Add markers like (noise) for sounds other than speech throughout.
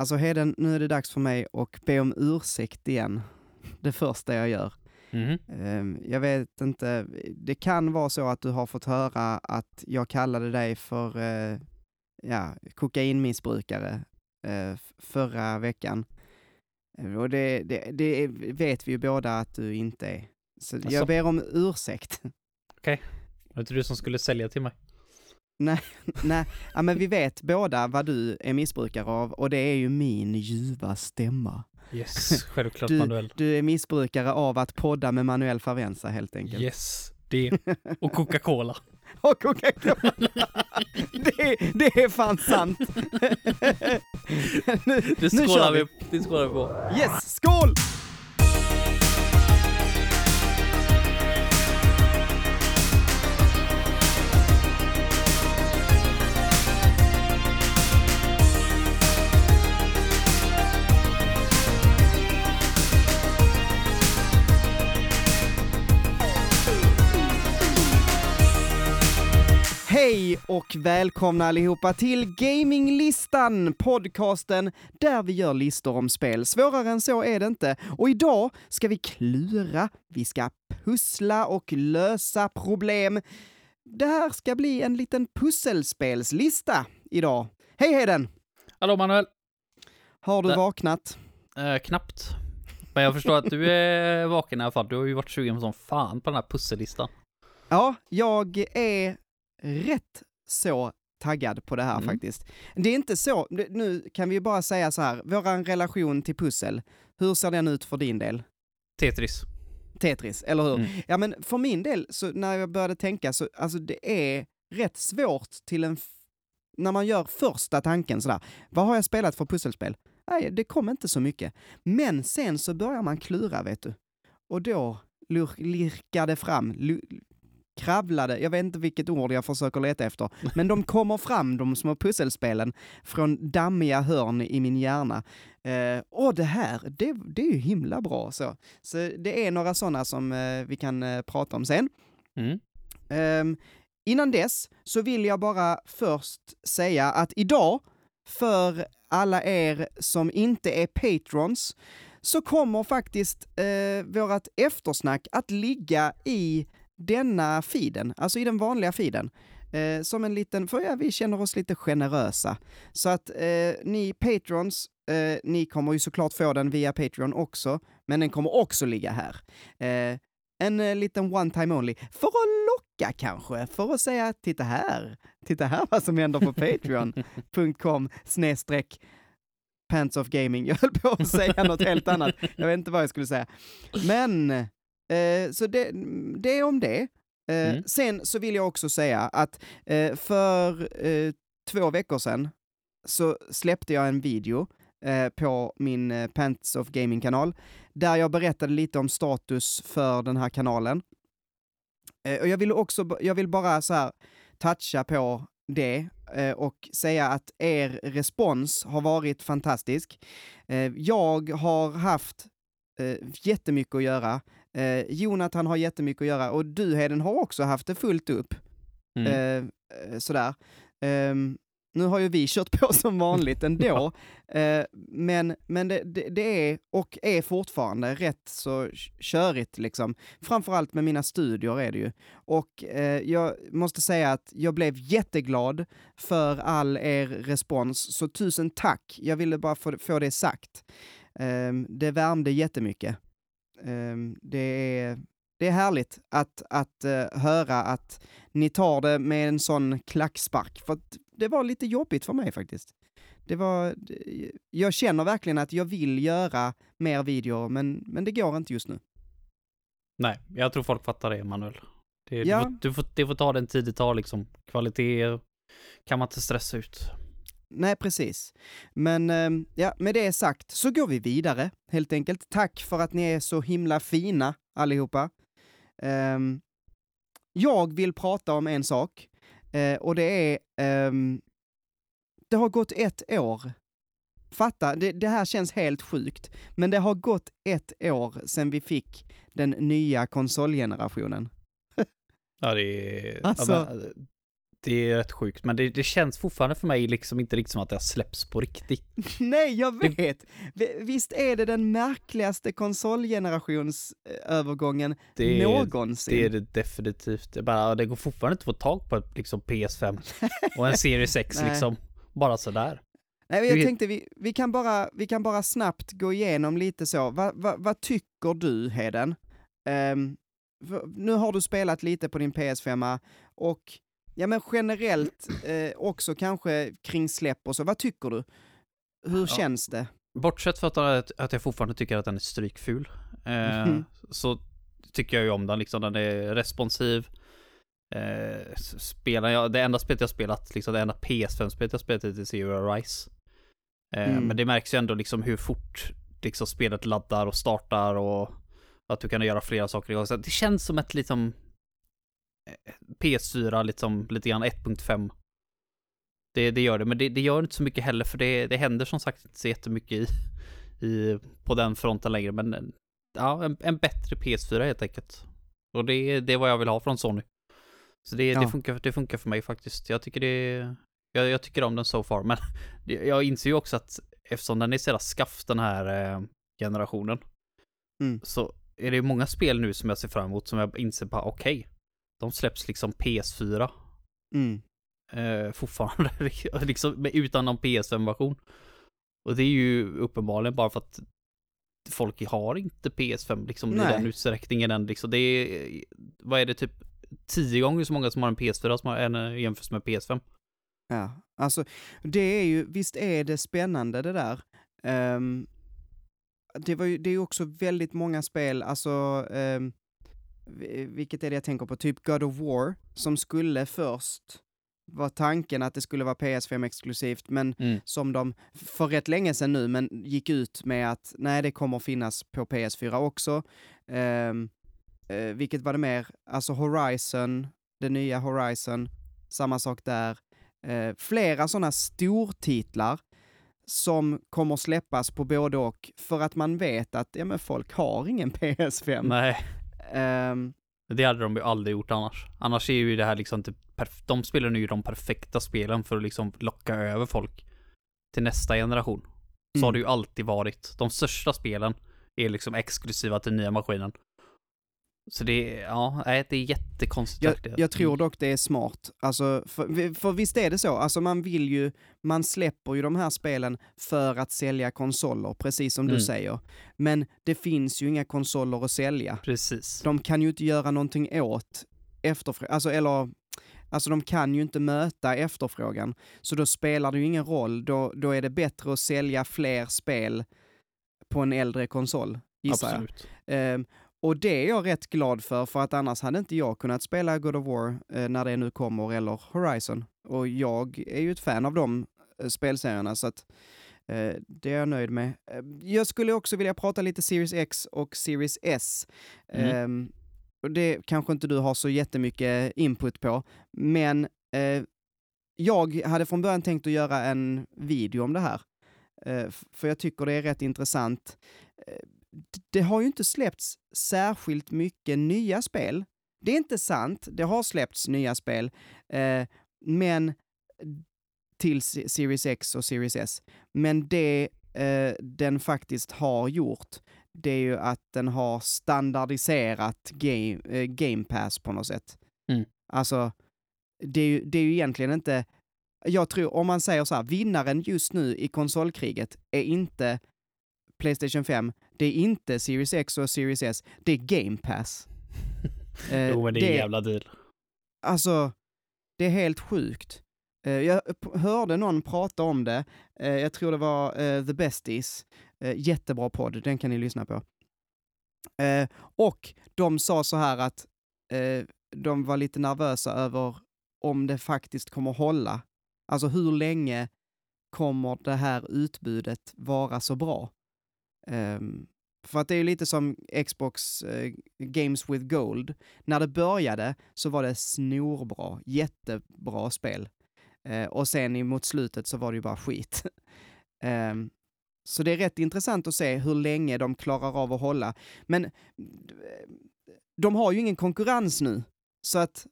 Alltså Heden, nu är det dags för mig att be om ursäkt igen. (laughs) Det första jag gör. Ehm, Jag vet inte, det kan vara så att du har fått höra att jag kallade dig för eh, ja, kokainmissbrukare eh, förra veckan. Eh, Och det, det, det vet vi ju båda att du inte är. Så Asså? jag ber om ursäkt. (laughs) Var det inte du som skulle sälja till mig? (laughs) Nej, ja, men vi vet båda vad du är missbrukare av och det är ju min ljuva stämma. Yes, (laughs) självklart Du- Manuel. Du är missbrukare av att podda med Manuel Favenza helt enkelt. Yes, det. Och Coca-Cola. (laughs) Och Coca-Cola. det, det är fan sant. nu, Det skålar kör vi, det skålar vi på. Yes, skål! Hej och välkomna allihopa till Gaminglistan, podcasten där vi gör listor om spel. Svårare än så är det inte. Och idag ska vi klura, vi ska pussla och lösa problem. Det här ska bli en liten pusselspelslista idag. Hej Heden! Hallå Manuel. Har du Där. vaknat? Eh, knappt. Men jag förstår att du är vaken i alla fall. Du har ju varit sugen som fan på den här pussellistan. Ja, jag är rätt så taggad på det här Mm. faktiskt. Det är inte så, nu kan vi bara säga så här, våran relation till pussel, hur ser den ut för din del? Tetris. Tetris, eller hur? Mm. Ja men för min del, så när jag började tänka så, alltså det är rätt svårt till en, när man gör första tanken sådär, vad har jag spelat för pusselspel? Nej, det kom inte så mycket. Men sen så börjar man klura, vet du. Och då lur- lirkade fram, kravlade, jag vet inte vilket ord jag försöker leta efter, men de kommer fram, de små pusselspelen, från dammiga hörn i min hjärna. Eh, och det här, det, det är ju himla bra så. Så det är några sådana som eh, vi kan eh, prata om sen. Mm. Ehm, innan dess så vill jag bara först säga att idag, för alla er som inte är patrons, så kommer faktiskt eh, vårat eftersnack att ligga i denna feeden, alltså i den vanliga feeden. Eh, som en liten, för ja, vi känner oss lite generösa. Så att eh, ni patrons, eh, ni kommer ju såklart få den via Patreon också, men den kommer också ligga här. Eh, en eh, liten one time only, för att locka kanske, för att säga titta här, titta här vad som händer på patreon.com snedstreck Pants of Gaming. Jag höll på att säga något helt annat, jag vet inte vad jag skulle säga. Men, eh, så det, det är om det. Eh, Mm. Sen så vill jag också säga att eh, för eh, två veckor sedan så släppte jag en video eh, på min Pants of Gaming-kanal, där jag berättade lite om status för den här kanalen. Och jag vill också, jag vill bara så här toucha på det och säga att er respons har varit fantastisk. Jag har haft jättemycket att göra. Eh, Jonathan har jättemycket att göra och du Heden har också haft det fullt upp. Mm. Eh, eh, sådär. Ehm, nu har ju vi kört på (laughs) som vanligt ändå, eh, men, men det, det, det är och är fortfarande rätt så körigt liksom. Framförallt med mina studier är det ju. Och eh, jag måste säga att jag blev jätteglad för all er respons, så tusen tack. Jag ville bara få, få det sagt. Ehm, det värmde jättemycket. Ehm, det, är, det är härligt att, att eh, höra att ni tar det med en sån klackspark, för att det var lite jobbigt för mig faktiskt. Det var, jag känner verkligen att jag vill göra mer videor, men, men det går inte just nu. Nej, jag tror folk fattar det, Emanuel. Det, Ja. du, får, du, får, det får ta den tid det tar liksom. Kvalitet kan man inte stressa ut. Nej, precis. Men ehm, ja, med det sagt så går vi vidare, helt enkelt. Tack för att ni är så himla fina, allihopa. Ehm, jag vill prata om en sak, eh, och det är... ehm, det har gått ett år. Fatta, det, det här känns helt sjukt, men det har gått ett år sedan vi fick den nya konsolgenerationen. Ja, det är... Alltså- ja, men, Det är rätt sjukt, men det, det känns fortfarande för mig liksom inte riktigt som att det har släppts på riktigt. (laughs) Nej, jag vet! V- Visst är det den märkligaste konsolgenerationsövergången Det någonsin? det är det definitivt. Det, bara, det går fortfarande inte att få tag på ett liksom PS5 och en Series X (laughs) Nej. liksom. Bara sådär. Nej, jag tänkte vi, vi, kan bara, vi kan bara snabbt gå igenom lite så. Va, va, vad tycker du, Heden? För nu har du spelat lite på din PS5 och ja, men generellt eh, också kanske kring släpp och så. Vad tycker du? Hur Ja. känns det? Bortsett från att, att jag fortfarande tycker att den är strykful. Eh, Mhm. Så tycker jag ju om den liksom. Den är responsiv. Eh, spelar jag, det enda spelet jag spelat, liksom det enda PS5-spelet jag spelat är Zero Rise. Eh, Mm. Men det märks ju ändå liksom hur fort liksom spelet laddar och startar och att du kan göra flera saker igång. Det känns som ett liksom PS4 liksom lite grann 1.5. Det, det gör det, men det, det gör inte så mycket heller för det, det händer som sagt inte så jättemycket i, i, på den fronten längre. Men ja, en, en bättre PS4 helt enkelt. Och det, det är vad jag vill ha från Sony. Så det, Ja. det, funkar, det funkar för mig faktiskt. Jag tycker det jag, jag tycker om den so far, men (laughs) jag inser ju också att eftersom den är så jävla skaff den här eh, generationen Mm. så är det många spel nu som jag ser fram emot som jag inser bara okej, de släpps liksom PS4 Mm. eh, fortfarande, (laughs) liksom utan någon PS5-version. Och det är ju uppenbarligen bara för att folk har inte PS5 liksom i Nej. den utsträckningen än liksom. Det är, vad är det, typ tio gånger så många som har en PS4 som har en eh, jämfört med PS5. Ja, alltså det är ju, visst är det spännande det där. Ehm, det, var ju, det är ju också väldigt många spel, alltså, vi- vilket är det jag tänker på, typ God of War, som skulle först var tanken att det skulle vara PS5 exklusivt, men Mm. som de för rätt länge sedan nu, men gick ut med att nej, det kommer finnas på PS4 också. Ehm, eh, vilket var det mer? Alltså Horizon, det nya Horizon, samma sak där. Eh, flera sådana stortitlar som kommer släppas på både och för att man vet att ja, men folk har ingen PS5. Nej, Ehm, det hade de ju aldrig gjort annars. Annars är ju det här liksom typ, de spelar nu de perfekta spelen för att liksom locka över folk till nästa generation. Så har Mm. det ju alltid varit. De största spelen är liksom exklusiva till nya maskinen. Så det är, ja, det är jättekonstigt. Jag, jag tror dock det är smart. Alltså, för, för visst är det så, alltså man vill ju, man släpper ju de här spelen för att sälja konsoler, precis som du Mm. säger. Men det finns ju inga konsoler att sälja. Precis. De kan ju inte göra någonting åt efterfrågan, alltså eller Alltså de kan ju inte möta efterfrågan, så då spelar det ju ingen roll. Då, då är det bättre att sälja fler spel på en äldre konsol, gissar jag. Absolut. Och det är jag rätt glad för, för att annars hade inte jag kunnat spela God of War eh, när det nu kommer, eller Horizon. Och jag är ju ett fan av de eh, spelserierna, så att eh, det är jag nöjd med. Eh, jag skulle också vilja prata lite Series X och Series S. Mm. Ehm, och det kanske inte du har så jättemycket input på, men eh, jag hade från början tänkt att göra en video om det här. Eh, för jag tycker det är rätt intressant. Det har ju inte släppts särskilt mycket nya spel. Det är inte sant, det har släppts nya spel, eh, men till Se- Series X och Series S. Men det eh, den faktiskt har gjort, det är ju att den har standardiserat game, eh, game Pass på något sätt. Mm. Alltså, det är, ju, det är ju egentligen inte, jag tror, om man säger så här, vinnaren just nu i konsolkriget är inte Playstation 5, det är inte Series X och Series S, det är Game Pass. Eh, (laughs) jo, men det är en jävla deal. Alltså, det är helt sjukt. Eh, jag hörde någon prata om det, eh, jag tror det var eh, The Besties, eh, jättebra podd, den kan ni lyssna på. Eh, och de sa så här att eh, de var lite nervösa över om det faktiskt kommer hålla. Alltså hur länge kommer det här utbudet vara så bra? Ehm, för att det är ju lite som Xbox eh, Games with Gold. När det började så var det snorbra, jättebra spel. Eh, och sen mot slutet så var det ju bara skit. (laughs) eh, så det är rätt intressant att se hur länge de klarar av att hålla. Men eh, de har ju ingen konkurrens nu. Så att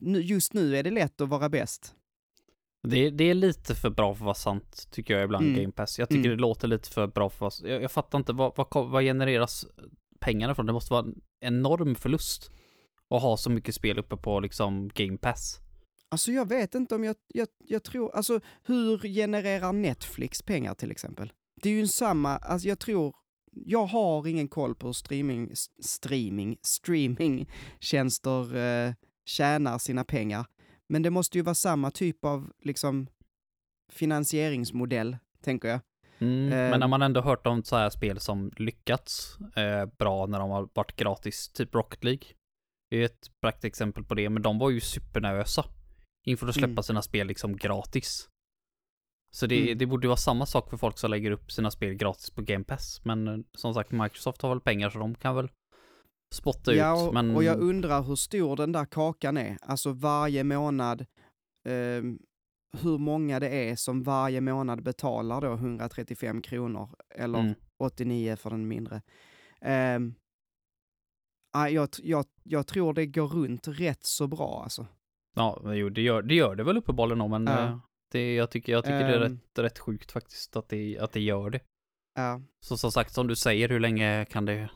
just nu är det lätt att vara bäst. Det, det är lite för bra för att vara sant, tycker jag ibland, Mm. Game Pass. Jag tycker Mm. det låter lite för bra för att vara jag, jag fattar inte, vad, vad, vad genereras pengarna från? Det måste vara en enorm förlust att ha så mycket spel uppe på liksom Game Pass. Alltså jag vet inte om jag, jag, jag tror, alltså hur genererar Netflix pengar till exempel? Det är ju samma, alltså jag tror, jag har ingen koll på hur streaming, streaming, streamingtjänster eh, tjänar sina pengar. Men det måste ju vara samma typ av liksom finansieringsmodell, tänker jag. Mm, Ehm. Men när man ändå hört om så här spel som lyckats eh, bra när de har varit gratis, typ Rocket League. Det är ett praktexempel på det, men de var ju supernervösa inför att släppa Mm. sina spel liksom gratis. Så det, Mm. det borde ju vara samma sak för folk som lägger upp sina spel gratis på Game Pass. Men eh, som sagt, Microsoft har väl pengar så de kan väl spotta Ja, ut. och, Men och jag undrar hur stor den där kakan är. Alltså varje månad, ehm, hur många det är som varje månad betalar då 135 kronor eller Mm. 89 för den mindre. Um, jag, jag, jag tror det går runt rätt så bra alltså. Ja, jo, det gör det, gör det väl uppenbarligen då, men Ja. eh, det, jag tycker, jag tycker det är Ehm. rätt, rätt sjukt faktiskt att det, att det gör det. Ja. Så som sagt, som du säger, hur länge kan det,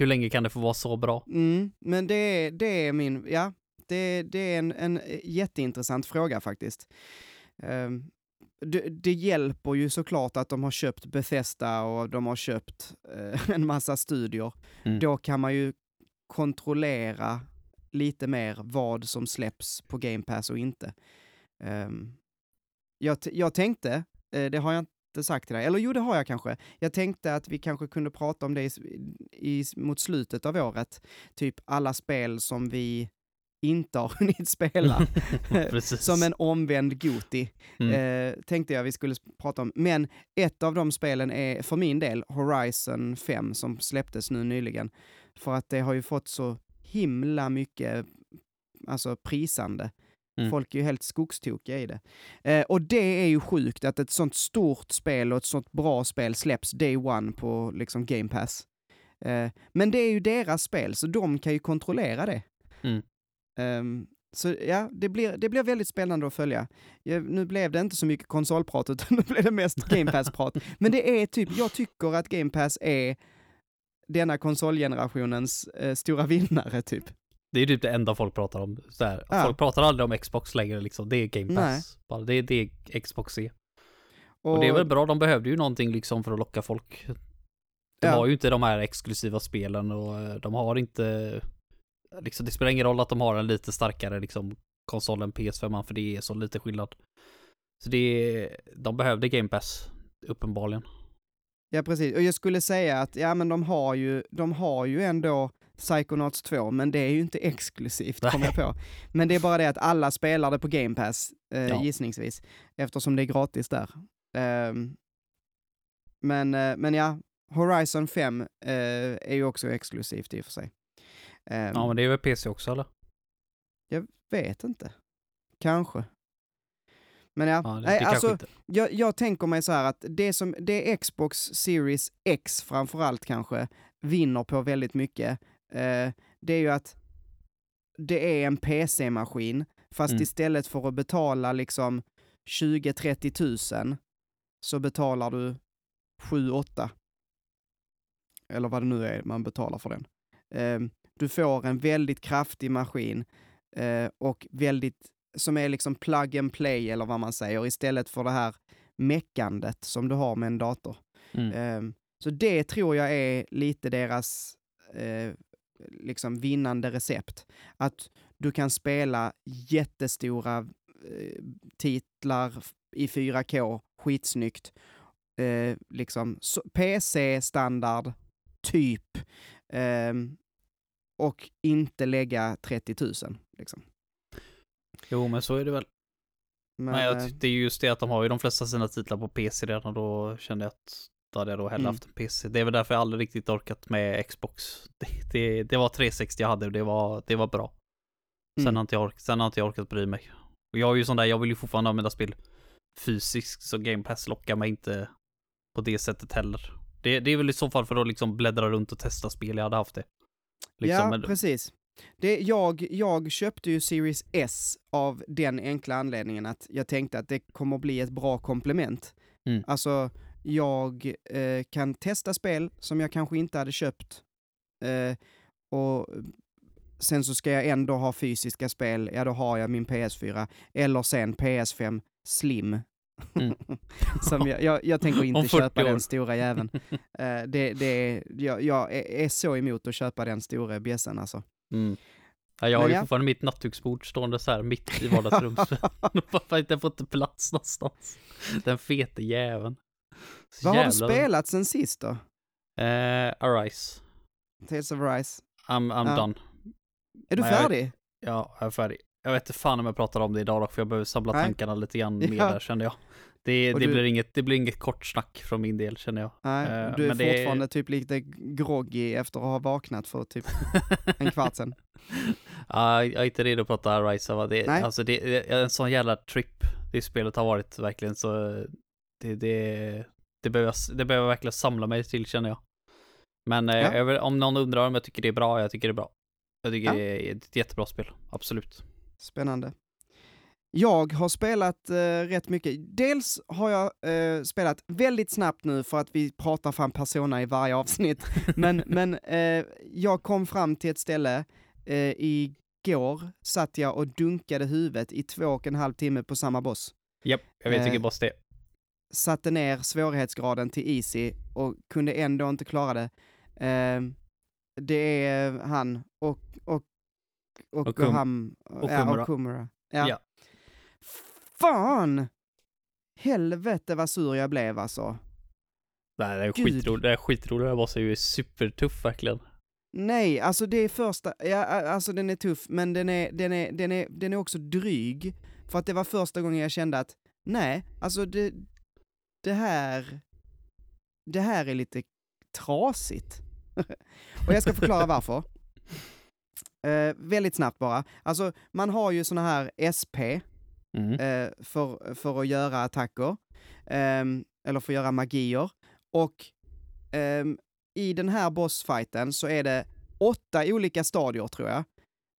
hur länge kan det få vara så bra? Mm, men det, är- det är min, ja, det, det är en, en jätteintressant fråga faktiskt. Ehm, det, det hjälper ju såklart att de har köpt Bethesda och de har köpt eh, (laughs) en massa studier. Mm. Då kan man ju kontrollera lite mer vad som släpps på Game Pass och inte. Ehm, jag, jag tänkte, eh, det har jag inte sagt till dig, eller jo det har jag kanske. Jag tänkte att vi kanske kunde prata om det i, i, mot slutet av året. Typ alla spel som vi inte har (laughs) hunnit spela. (laughs) Som en omvänd Goti, Mm. eh, tänkte jag vi skulle prata om. Men ett av de spelen är för min del Horizon 5 som släpptes nu nyligen. För att det har ju fått så himla mycket alltså prisande. Mm. Folk är ju helt skogstokiga i det. Eh, och det är ju sjukt att ett sånt stort spel och ett sånt bra spel släpps day one på liksom Game Pass. Eh, men det är ju deras spel, så de kan ju kontrollera det. Mm. Ehm, så ja, det blir, det blir väldigt spännande att följa. Ja, nu blev det inte så mycket konsolprat, utan (laughs) nu blev det mest Game Pass-prat. Men det är typ, jag tycker att Game Pass är denna konsolgenerationens eh, stora vinnare, typ. Det är typ det enda folk pratar om. Så här. Ja. Folk pratar aldrig om Xbox längre liksom. Det är Game Pass. Bara, det är det Xbox är. Och, det är väl bra, de behövde ju någonting liksom för att locka folk. De Ja. har ju inte de här exklusiva spelen och eh, de har inte liksom, det spelar ingen roll att de har en lite starkare liksom konsol än PS5 för det är så lite skillnad. Så det är, de behövde Game Pass uppenbarligen. Ja, precis. Och jag skulle säga att, ja men de har ju, de har ju ändå Psychonauts 2, men det är ju inte exklusivt, kom jag på. Men det är bara det att alla spelar det på Game Pass, eh, Ja. gissningsvis, eftersom det är gratis där. Ehm, men, eh, men ja, Horizon 5 eh, är ju också exklusivt i och för sig. Ehm, Ja men det är väl PC också eller? Vet inte. Kanske. Men ja, Ja, det, det alltså, jag, jag tänker mig så här att det som, det Xbox Series X framförallt kanske vinner på väldigt mycket, eh, det är ju att det är en PC-maskin, fast Mm. istället för att betala liksom 20-30 tusen så betalar du 7-8. Eller vad det nu är man betalar för den. Eh, du får en väldigt kraftig maskin eh, och väldigt, som är liksom plug and play eller vad man säger, istället för det här meckandet som du har med en dator. Mm. Ehm, så det tror jag är lite deras eh, liksom vinnande recept. Att du kan spela jättestora eh, titlar i 4K, skitsnyggt. Eh, liksom så- PC-standard, typ. Ehm, och inte lägga 30 000. Liksom. Jo men så är det väl. Men, Men jag eh, ty- det är just det att de har ju de flesta sina titlar på PC redan och då kände jag att hade jag då hellre Mm. haft en PC. Det är väl därför jag aldrig riktigt orkat med Xbox. (laughs) Det, det, det var 360 jag hade och det var, det var bra. Sen, Mm. har inte jag ork, sen har inte jag orkat bry mig. Och jag är ju sån där, jag vill ju fortfarande använda spel fysiskt så Game Pass lockar mig inte på det sättet heller. Det, det är väl i så fall för att liksom bläddra runt och testa spel jag hade haft det. Liksom, ja, precis. Det, jag, jag köpte ju Series S av den enkla anledningen att jag tänkte att det kommer bli ett bra komplement. Mm. Alltså, jag eh, kan testa spel som jag kanske inte hade köpt eh, och sen så ska jag ändå ha fysiska spel, ja då har jag min PS4, eller sen PS5 Slim. Mm. (laughs) som jag, jag, jag tänker (laughs) inte 40 köpa år. den stora jäveln. (laughs) Eh, det, det är, jag, jag är, så emot att köpa den stora bjässen alltså. Mm. Ja, jag har ju ja. fortfarande mitt nattduksbord stående så här mitt i vardagsrummet. Varför inte fått plats någonstans? Den fete jäveln. Vad har du spelat sen sist då? Eh, Arise. Tales of Rise. I'm, I'm Ja. done. Är du Nej, jag- färdig? Ja, jag är färdig. Jag vet inte fan om jag pratar om det idag dock, för jag behöver samla Nej. tankarna lite grann (laughs) mer Ja. där kände jag. Det, det, du- blir inget, det blir inget kort snack från min del känner jag. Nej, Eh, du är men det är- fortfarande typ lite groggy efter att ha vaknat för typ en kvart sedan. (laughs) Ja, jag är inte redo att prata Arise. va? Det, Nej. alltså det det är en sån jävla trip det spelet har varit verkligen så det, det, det, behöver, jag- det behöver jag verkligen samla mig till känner jag. Men eh, Ja. vill, om någon undrar om jag tycker det är bra, jag tycker det är bra. Jag tycker Ja. det är ett jättebra spel, absolut. Spännande. Jag har spelat eh, rätt mycket. Dels har jag eh, spelat väldigt snabbt nu för att vi pratar fram Persona i varje avsnitt. (laughs) Men, men eh, jag kom fram till ett ställe eh, igår, satt jag och dunkade huvudet i två och en halv timme på samma boss. Japp, jag vet Eh, vilken boss det är. Satte ner svårighetsgraden till easy och kunde ändå inte klara det. Eh, det är han och, och, och, Och Kum- han, och ja, och Kumura. Ja. Ja. Fan! Helvete vad sur jag blev alltså. Nej, det är skitroligt, det är skitroligt, den här bossen är ju supertuff verkligen. Nej, alltså det är första, ja, alltså den är tuff, men den är, den är, den är, den är också dryg. För att det var första gången jag kände att, nej, alltså det, det här, det här är lite trasigt. (laughs) och jag ska förklara varför. (laughs) Eh, väldigt snabbt bara. Alltså, man har ju såna här SP, Mm. eh, för, för att göra attacker, ehm, eller för att göra magier. Och ehm, i den här bossfighten så är det åtta olika stadier tror jag,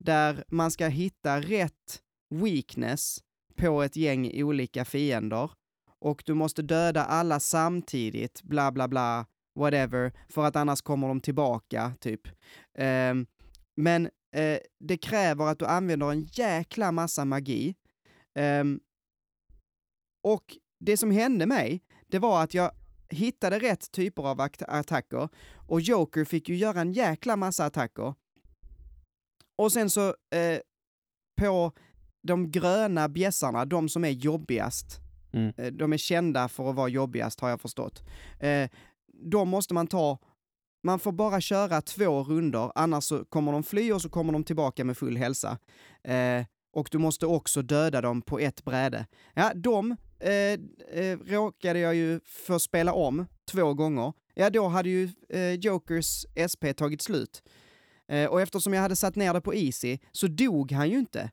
där man ska hitta rätt weakness på ett gäng olika fiender. Och du måste döda alla samtidigt, bla bla bla, whatever, för att annars kommer de tillbaka, typ. Ehm, men eh, det kräver att du använder en jäkla massa magi. Ehm, och det som hände mig, det var att jag hittade rätt typer av attacker och Joker fick ju göra en jäkla massa attacker. Och sen så eh, på de gröna bjässarna, de som är jobbigast, Mm. Eh, de är kända för att vara jobbigast har jag förstått. Eh, då måste man ta, man får bara köra två runder, annars så kommer de fly och så kommer de tillbaka med full hälsa. Eh, och du måste också döda dem på ett bräde. Ja, de eh, eh, råkade jag ju få spela om två gånger. Ja, då hade ju eh, Jokers SP tagit slut. Eh, och eftersom jag hade satt ner det på easy så dog han ju inte.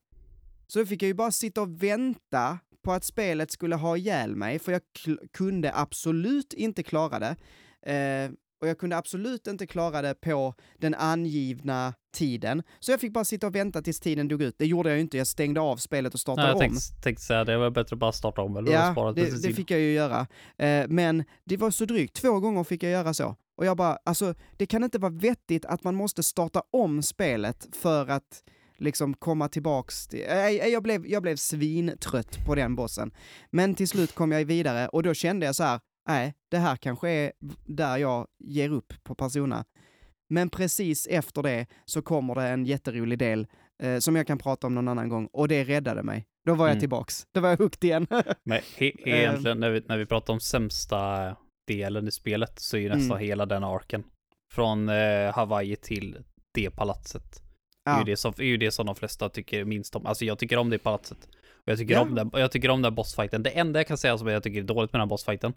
Så då fick jag ju bara sitta och vänta på att spelet skulle ha ihjäl mig, för jag kunde absolut inte klara det. Eh, och jag kunde absolut inte klara det på den angivna tiden. Så jag fick bara sitta och vänta tills tiden dog ut. Det gjorde jag ju inte, jag stängde av spelet och startade Nej, jag om. tänkte, tänkte säga det var bättre att bara starta om eller Ja, spara det, det fick jag ju göra. Eh, men det var så drygt, två gånger fick jag göra så. Och jag bara, alltså det kan inte vara vettigt att man måste starta om spelet för att liksom komma tillbaks till... Nej, jag, blev, jag blev svintrött på den bossen. Men till slut kom jag vidare och då kände jag så här, nej, det här kanske är där jag ger upp på Persona. Men precis efter det så kommer det en jätterolig del eh, som jag kan prata om någon annan gång och det räddade mig. Då var jag Mm. tillbaks. Då var jag hooked igen. (laughs) Men he- Ehm. egentligen, när vi, när vi pratar om sämsta delen i spelet, så är ju nästan Mm. hela den arken. Från eh, Hawaii till det palatset. Det är, Ja. ju det, som, är ju det som de flesta tycker minst om. Alltså jag tycker om det palatset. Och jag tycker, Ja. om den, och jag tycker om den bossfighten. Det enda jag kan säga som jag tycker är dåligt med den bossfighten.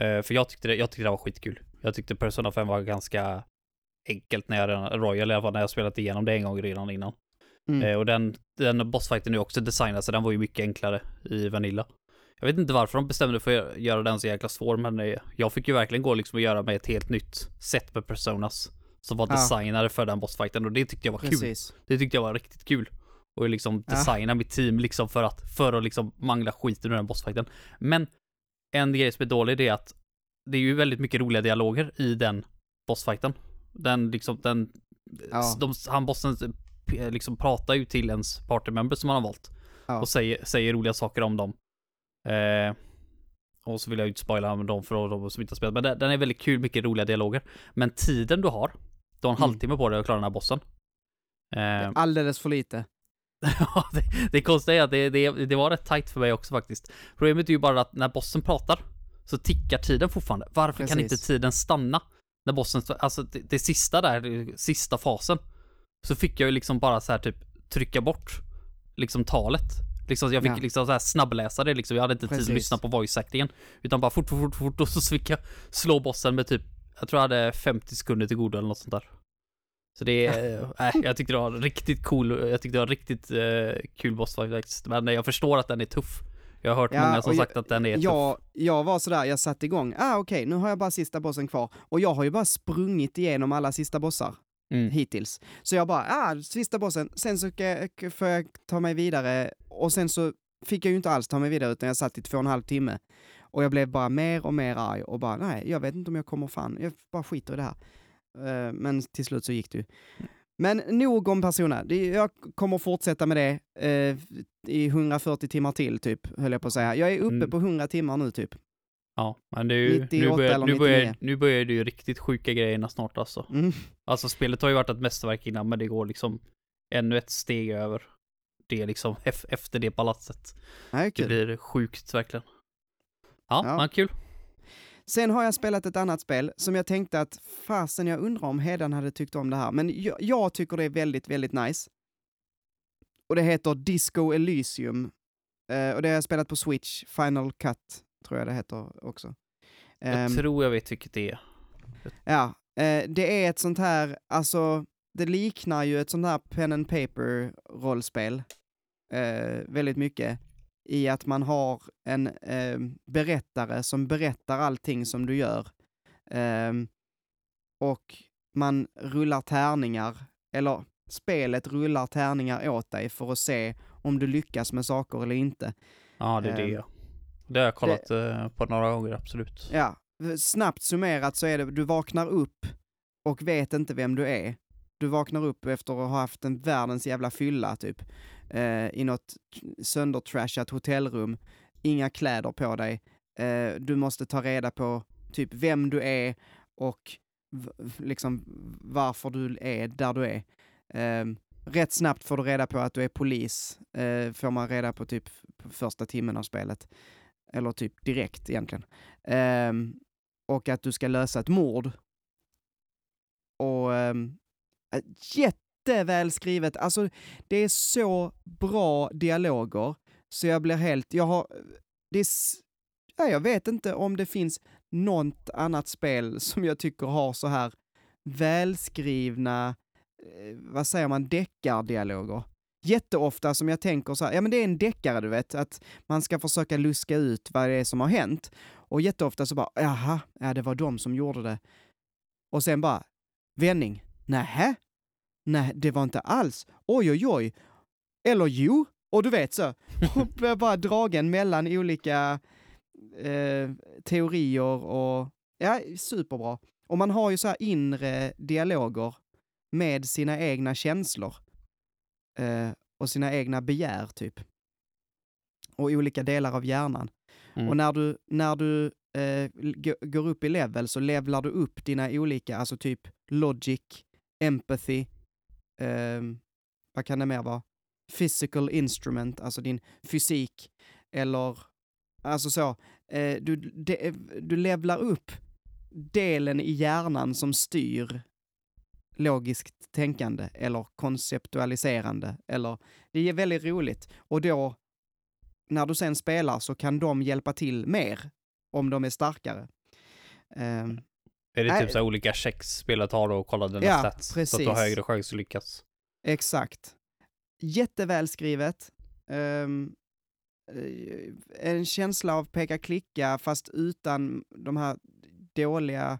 eh, för jag tyckte, det, jag tyckte det var skitkul. Jag tyckte Persona 5 var ganska enkelt när jag redan, Royal i alla fall, när jag spelat igenom det en gång redan innan. Mm. Eh, och den, den bossfighten är också designad så den var ju mycket enklare i Vanilla. Jag vet inte varför de bestämde för att göra den så jäkla svår, men eh, jag fick ju verkligen gå liksom och göra med ett helt nytt sätt med personas. Som var Ja. designade för den bossfighten och det tyckte jag var kul. Precis. Det tyckte jag var riktigt kul. Och liksom Ja. designa mitt team liksom för att, för att liksom mangla skiten ur den bossfighten. Men en grej som är dålig det är att det är ju väldigt mycket roliga dialoger i den bossfighten. Den liksom, den, Ja. de, han bossen liksom pratar ju till ens partymember som han har valt. Ja. Och säger, säger roliga saker om dem. Eh, och så vill jag ju inte spoila dem för de som inte har spelat. Men den är väldigt kul, mycket roliga dialoger. Men tiden du har, du har en Mm. halvtimme på dig att klara den här bossen. Eh, Alldeles för lite. (laughs) Ja, det, det konstiga är att det, det, det var rätt tight för mig också faktiskt. Problemet är ju bara att när bossen pratar så tickar tiden fortfarande. Varför kan inte Precis. tiden stanna? När bossen, alltså det, det sista där, sista fasen, så fick jag ju liksom bara så här typ trycka bort liksom talet. Liksom, jag fick Ja. liksom så här snabbläsa det liksom. Jag hade inte tid Precis. att lyssna på voice actingen. Utan bara fort, fort, fort, fort och så fick jag slå bossen med typ, jag tror jag hade 50 sekunder till godo eller något sånt där. Så det är, äh, jag tyckte det var riktigt cool, jag tyckte det var riktigt eh, kul boss fight faktiskt. Men jag förstår att den är tuff. Jag har hört Ja, många som jag- sagt att den är tuff. Jag, jag var sådär, jag satte igång, ah okej, nu har jag bara sista bossen kvar. Och jag har ju bara sprungit igenom alla sista bossar Mm. hittills. Så jag bara, ah, sista bossen, sen så får jag ta mig vidare. Och sen så fick jag ju inte alls ta mig vidare, utan jag satt i två och en halv timme. Och jag blev bara mer och mer arg och bara, nej, jag vet inte om jag kommer fan, jag bara skiter i det här. Eh, men till slut så gick det ju. Men nog om Persona. Det, jag kommer fortsätta med det eh, i 140 timmar till, typ, höll jag på att säga. Jag är uppe Mm. på 100 timmar nu, typ. Ja, men det är ju, 98 nu, börjar, nu, börjar, 99. nu börjar det ju riktigt sjuka grejerna snart alltså. Mm. Alltså spelet har ju varit ett mästerverk innan, men det går liksom ännu ett steg över det liksom, ef- efter det palatset. Det kul. blir sjukt verkligen. Ja, Ja. men kul. Sen har jag spelat ett annat spel som jag tänkte att fasen, jag undrar om Hedan hade tyckt om det här. Men jag, jag tycker det är väldigt, väldigt nice. Och det heter Disco Elysium. Eh, och det har jag spelat på Switch, Final Cut, tror jag det heter också. Jag Ehm, tror jag vet vilket det är. Ja, eh, det är ett sånt här, alltså, det liknar ju ett sånt här pen and paper rollspel eh, väldigt mycket i att man har en eh, berättare som berättar allting som du gör. Ehm, och man rullar tärningar, eller spelet rullar tärningar åt dig för att se om du lyckas med saker eller inte. Ja, det är det ja. Det har jag kollat eh, på några gånger, absolut. Ja, snabbt summerat så är det, du vaknar upp och vet inte vem du är. Du vaknar upp efter att ha haft en världens jävla fylla, typ. Eh, I något söndertrashat hotellrum, inga kläder på dig. Eh, du måste ta reda på typ vem du är och liksom varför du är där du är. Eh, rätt snabbt får du reda på att du är polis, eh, får man reda på typ på första timmen av spelet. Eller typ direkt egentligen. Eh, och att du ska lösa ett mord. Och um, jättevälskrivet, alltså det är så bra dialoger så jag blir helt, jag har, det är, ja, jag vet inte om det finns något annat spel (laughs) som jag tycker har så här välskrivna, eh, vad säger man, deckardialoger. Jätteofta som jag tänker så här, ja men det är en deckare du vet, att man ska försöka luska ut vad det är som har hänt. Och jätteofta så bara, jaha, ja det var de som gjorde det. Och sen bara, vändning, nähä? Nej, det var inte alls. Oj, oj, oj. Eller jo, och du vet så. (laughs) Och blir bara dragen mellan olika eh, teorier och, ja, superbra. Och man har ju så här inre dialoger med sina egna känslor. Eh, och sina egna begär, typ. Och olika delar av hjärnan. Mm. Och när du, när du eh, går upp i level så levlar du upp dina olika, alltså typ logic, empathy, eh, vad kan det mer vara? Physical instrument, alltså din fysik, eller alltså så, eh, du, de, eh, du levlar upp delen i hjärnan som styr logiskt tänkande eller konceptualiserande, eller det är väldigt roligt. Och då när du sen spelar så kan de hjälpa till mer om de är starkare. Ehm, är det Nej. typ så här olika checks spelet har och kolla dina Ja, stats? Så att du har precis. högre chans att lyckas. exakt. Jättevälskrivet. Eh, en känsla av peka-klicka fast utan de här dåliga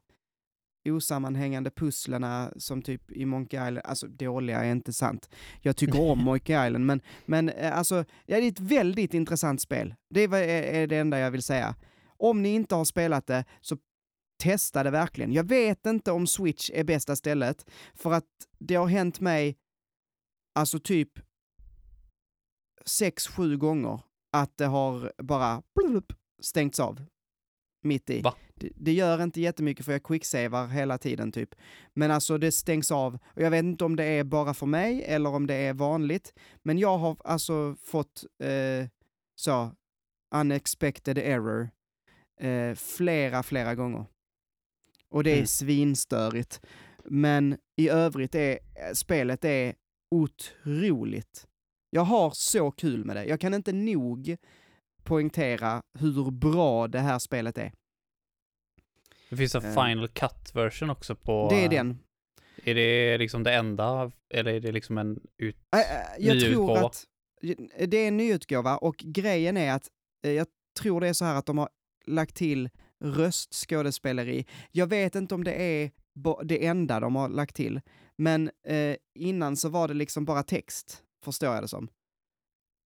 osammanhängande pusslerna som typ i Monkey Island, alltså dåliga är inte sant. Jag tycker om (laughs) Monkey Island, men, men eh, alltså, ja, det är ett väldigt intressant spel. Det är, är det enda jag vill säga. Om ni inte har spelat det, så testa det verkligen. Jag vet inte om Switch är bästa stället, för att det har hänt mig, alltså typ sex, sju gånger att det har bara stängts av. Mitt i. Det, det gör inte jättemycket för jag quicksavar hela tiden typ. Men alltså det stängs av. Och jag vet inte om det är bara för mig eller om det är vanligt. Men jag har alltså fått eh, så unexpected error eh, flera, flera gånger. Och det är Mm. svinstörigt. Men i övrigt är spelet är otroligt. Jag har så kul med det. Jag kan inte nog poängtera hur bra det här spelet är. Det finns en Eh. Final Cut-version också på... Det är den. Är det liksom det enda, eller är det liksom en ut... Ä- ä, Jag tror Nyutgåva. att det är en nyutgåva och grejen är att eh, jag tror det är så här att de har lagt till röstskådespeleri. Jag vet inte om det är det enda de har lagt till, men eh, innan så var det liksom bara text, förstår jag det som.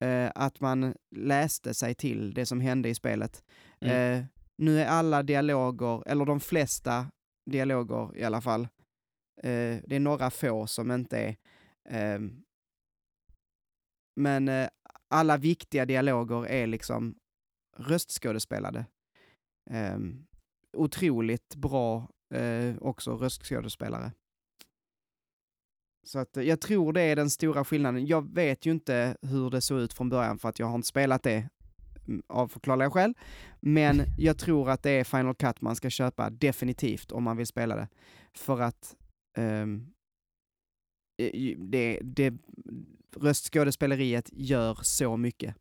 Eh, att man läste sig till det som hände i spelet. Mm. Eh, nu är alla dialoger, eller de flesta dialoger i alla fall, eh, det är några få som inte är ehm, men eh, alla viktiga dialoger är liksom röstskådespelade. Um, otroligt bra eh, också röstskådespelare. Så att eh, jag tror det är den stora skillnaden. Jag vet ju inte hur det såg ut från början för att jag har inte spelat det mm, av förklarliga skäl. Men (laughs) jag tror att det är Final Cut man ska köpa definitivt om man vill spela det. För att eh, det, det, röstskådespeleriet gör så mycket.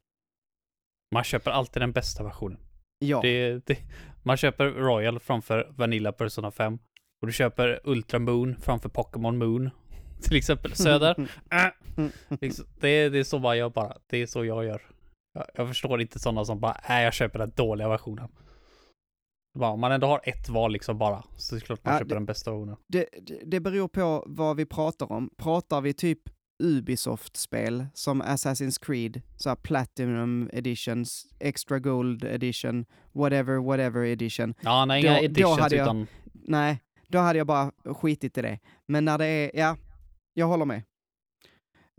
Man köper alltid den bästa versionen. Ja, Det, det, man köper Royal framför Vanilla Persona 5. Och du köper Ultra Moon framför Pokémon Moon. (laughs) Till exempel. Söder. (laughs) Äh. Liksom, det, är- det är så man gör bara. Det är så jag gör. Jag, jag förstår inte sådana som bara, nej jag köper den dåliga versionen. Bara, om man ändå har ett val liksom bara, så är det klart man Ja, köper det- den bästa versionen. det, det beror på vad vi pratar om. Pratar vi typ Ubisoft-spel som Assassin's Creed, så Platinum Editions, Extra Gold Edition, whatever, whatever edition. Ja, nej, inga Då- då editions hade jag- utan... Nej, då hade jag bara skitit i det. Men när det är, ja, jag håller med.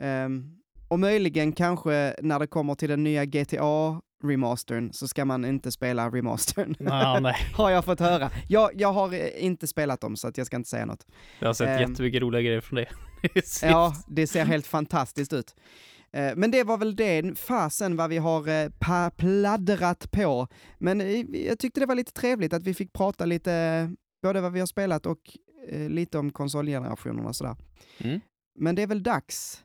Ehm, och möjligen kanske när det kommer till den nya GTA-remastern så ska man inte spela remastern. Ja, (laughs) nej. (laughs) har jag fått höra. Jag, jag har eh, inte spelat dem så att jag ska inte säga något. Jag har sett Ehm. jättemycket roliga grejer från det. (laughs) Ja, det ser helt fantastiskt ut. Eh, Men det var väl det, fasen vad vi har pa- pladdrat på. Men eh, jag tyckte det var lite trevligt att vi fick prata lite, både vad vi har spelat och lite om konsolgenerationen och sådär. Mm. Men det är väl dags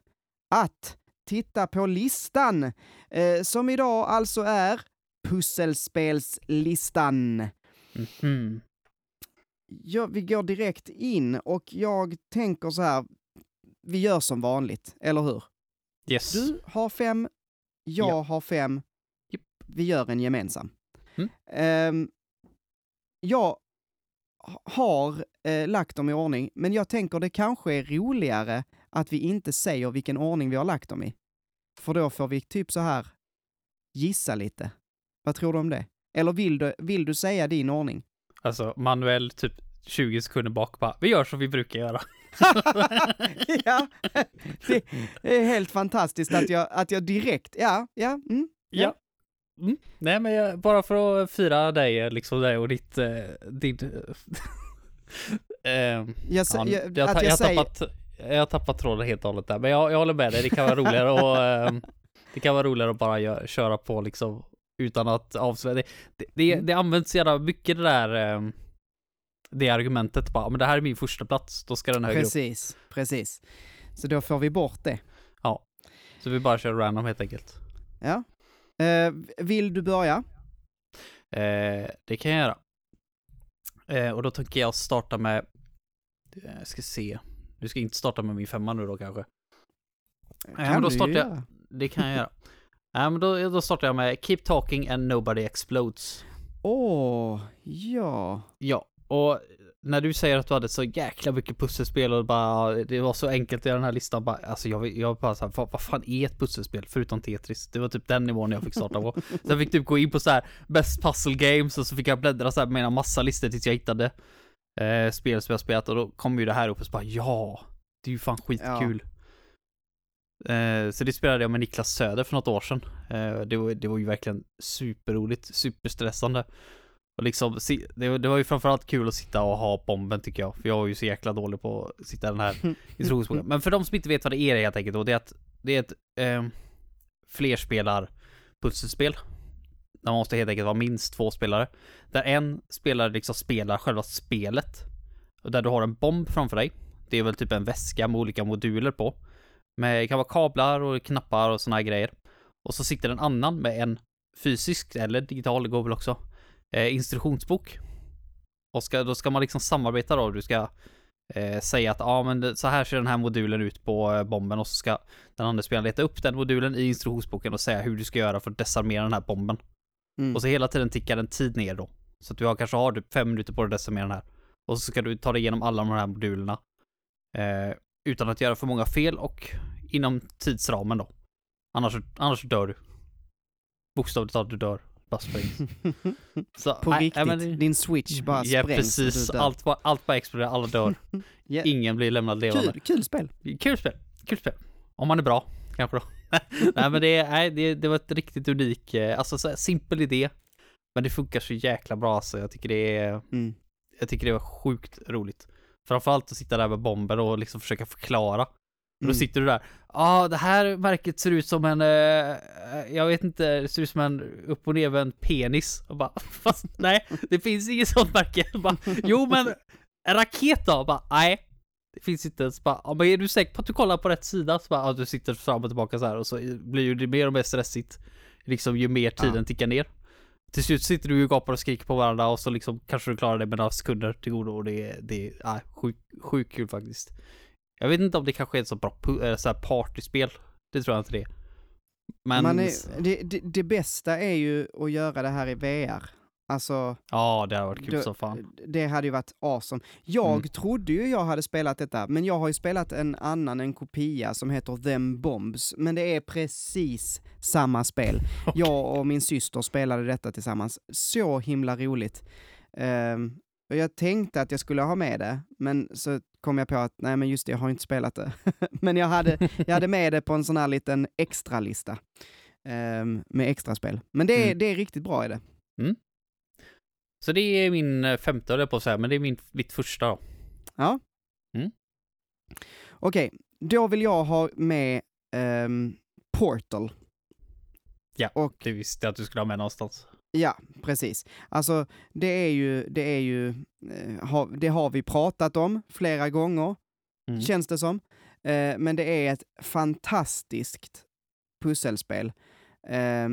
att titta på listan, eh, som idag alltså är pusselspelslistan. Mhm. Ja, vi går direkt in och jag tänker så här, vi gör som vanligt, eller hur? Yes. Du har fem, jag Ja. har fem, Japp. vi gör en gemensam. Mm. Ehm, jag ha- har eh, lagt dem i ordning, men jag tänker det kanske är roligare att vi inte säger vilken ordning vi har lagt dem i. För då får vi typ så här gissa lite. Vad tror du om det? Eller vill du, vill du säga din ordning? Alltså, manuell typ 20 sekunder bak bara, vi gör som vi brukar göra. (laughs) ja, det är helt fantastiskt att jag, att jag direkt, ja, ja, mm, Ja. Mm. Nej, men jag, bara för att fira dig, liksom dig och ditt, eh, din... (laughs) Ehm, Jag, ja, jag, jag, jag, jag, säger, tappat, jag har tappat tråden helt och hållet där, men jag, jag håller med dig, det kan vara roligare och (laughs) ehm, det kan vara roligare att bara gö- köra på liksom utan att avslöja. Det, det, det, Mm. det används jävla mycket det där, ehm, det argumentet bara, men det här är min första plats, då ska den högre upp. precis, precis. Så då får vi bort det. Så vi bara kör random helt enkelt. Ja. Eh, vill du börja? Eh, det kan jag göra. Eh, och då tänker jag starta med, eh, jag ska se, du ska inte starta med min femma nu då kanske? Nej, men då startar jag-. Det kan jag göra. (laughs) Nej men då, då startar jag med Keep Talking and Nobody Explodes. Åh, ja. Ja, och när du säger att du hade så jäkla mycket pusselspel och bara, det var så enkelt göra den här listan, bara, alltså jag, jag bara såhär, vad, vad fan är ett pusselspel förutom Tetris? Det var typ den nivån jag fick starta på. (laughs) Sen fick du gå in på så här best puzzle games och så fick jag bläddra så här med en massa listor tills jag hittade eh, spel som jag spelat och då kom ju det här upp och så bara, ja, det är ju fan skitkul. Eh, så det spelade jag med Niklas Söder för något år sedan. Eh, det, var, det var ju verkligen superroligt, superstressande. Och liksom, det, var, det var ju framförallt kul att sitta och ha bomben tycker jag. För jag är ju så jäkla dålig på att sitta den här (laughs) instruktionsboken. Men för de som inte vet vad det är helt enkelt då, det är att det är ett eh, flerspelar pusselspel. Där man måste helt enkelt vara minst två spelare. Där en spelare liksom spelar själva spelet. Och där du har en bomb framför dig. Det är väl typ en väska med olika moduler på. Med, det kan vara kablar och knappar och såna här grejer. Och så sitter en annan med en fysisk eller digital, det går väl också, eh, instruktionsbok. Och ska, då ska man liksom samarbeta då, du ska eh, säga att ja ah, men så här ser den här modulen ut på eh, bomben och så ska den andra spelaren leta upp den modulen i instruktionsboken och säga hur du ska göra för att desarmera den här bomben. Mm. Och så hela tiden tickar en tid ner då. Så att du har, kanske har typ fem minuter på dig att desarmera den här. Och så ska du ta dig igenom alla de här modulerna. Eh, utan att göra för många fel och inom tidsramen då. Annars, annars dör du. Bokstavligt talat, du dör. Bara sprängs. (laughs) Så, På riktigt, äh, men, din switch bara ja, sprängs Ja precis, allt bara, allt bara exploderar, alla dör. (laughs) yeah. Ingen blir lämnad levande. Kul, kul spel. Kul spel, kul spel. Om man är bra, kanske då. (laughs) nej men det, nej, det, det var ett riktigt unik, eh, alltså så simpel idé. Men det funkar så jäkla bra alltså. Jag tycker det är, mm. jag tycker det var sjukt roligt. Framförallt att sitta där med bomber och liksom försöka förklara. Mm. Då sitter du där, ja ah, det här märket ser ut som en, eh, jag vet inte, det ser ut som en upp och nervänd penis. Och bara, (laughs) fast nej, det finns inget sånt märke. Bara, jo men, en raket då? Bara, nej. Det finns inte ens bara, ja, men är du säker på att du kollar på rätt sida? Så bara, ja, du sitter fram och tillbaka så här och så blir det mer och mer stressigt. Liksom ju mer tiden ja. tickar ner till slut sitter du och gapar och skriker på varandra och så liksom kanske du klarar det med några sekunder till godo och det är, det är sjukt sjuk kul faktiskt. Jag vet inte om det kanske är ett så bra så här partyspel. Det tror jag inte det är. Men... Är, det, det, det, bästa är ju att göra det här i VR. Alltså... Ja, det hade varit kul som fan. Det hade ju varit awesome. Jag mm. trodde ju jag hade spelat detta, men jag har ju spelat en annan, en kopia som heter Them Bombs, men det är precis samma spel. (laughs) Okay. Jag och min syster spelade detta tillsammans. Så himla roligt. Um, och jag tänkte att jag skulle ha med det, men så kom jag på att nej men just det, jag har inte spelat det. (laughs) men jag hade, jag hade med det på en sån här liten extralista um, med extra spel. Men det är, mm. det är riktigt bra i det. Mm. Så det är min eh, femte, höll jag på att säga, men det är min, mitt första då. Ja. Mm. Okej, okay, då vill jag ha med um, Portal. Ja, och, det visste jag att du skulle ha med någonstans. Ja, precis. Alltså, det är ju, det är ju, eh, det har vi pratat om flera gånger, mm. känns det som. Eh, men det är ett fantastiskt pusselspel. Eh,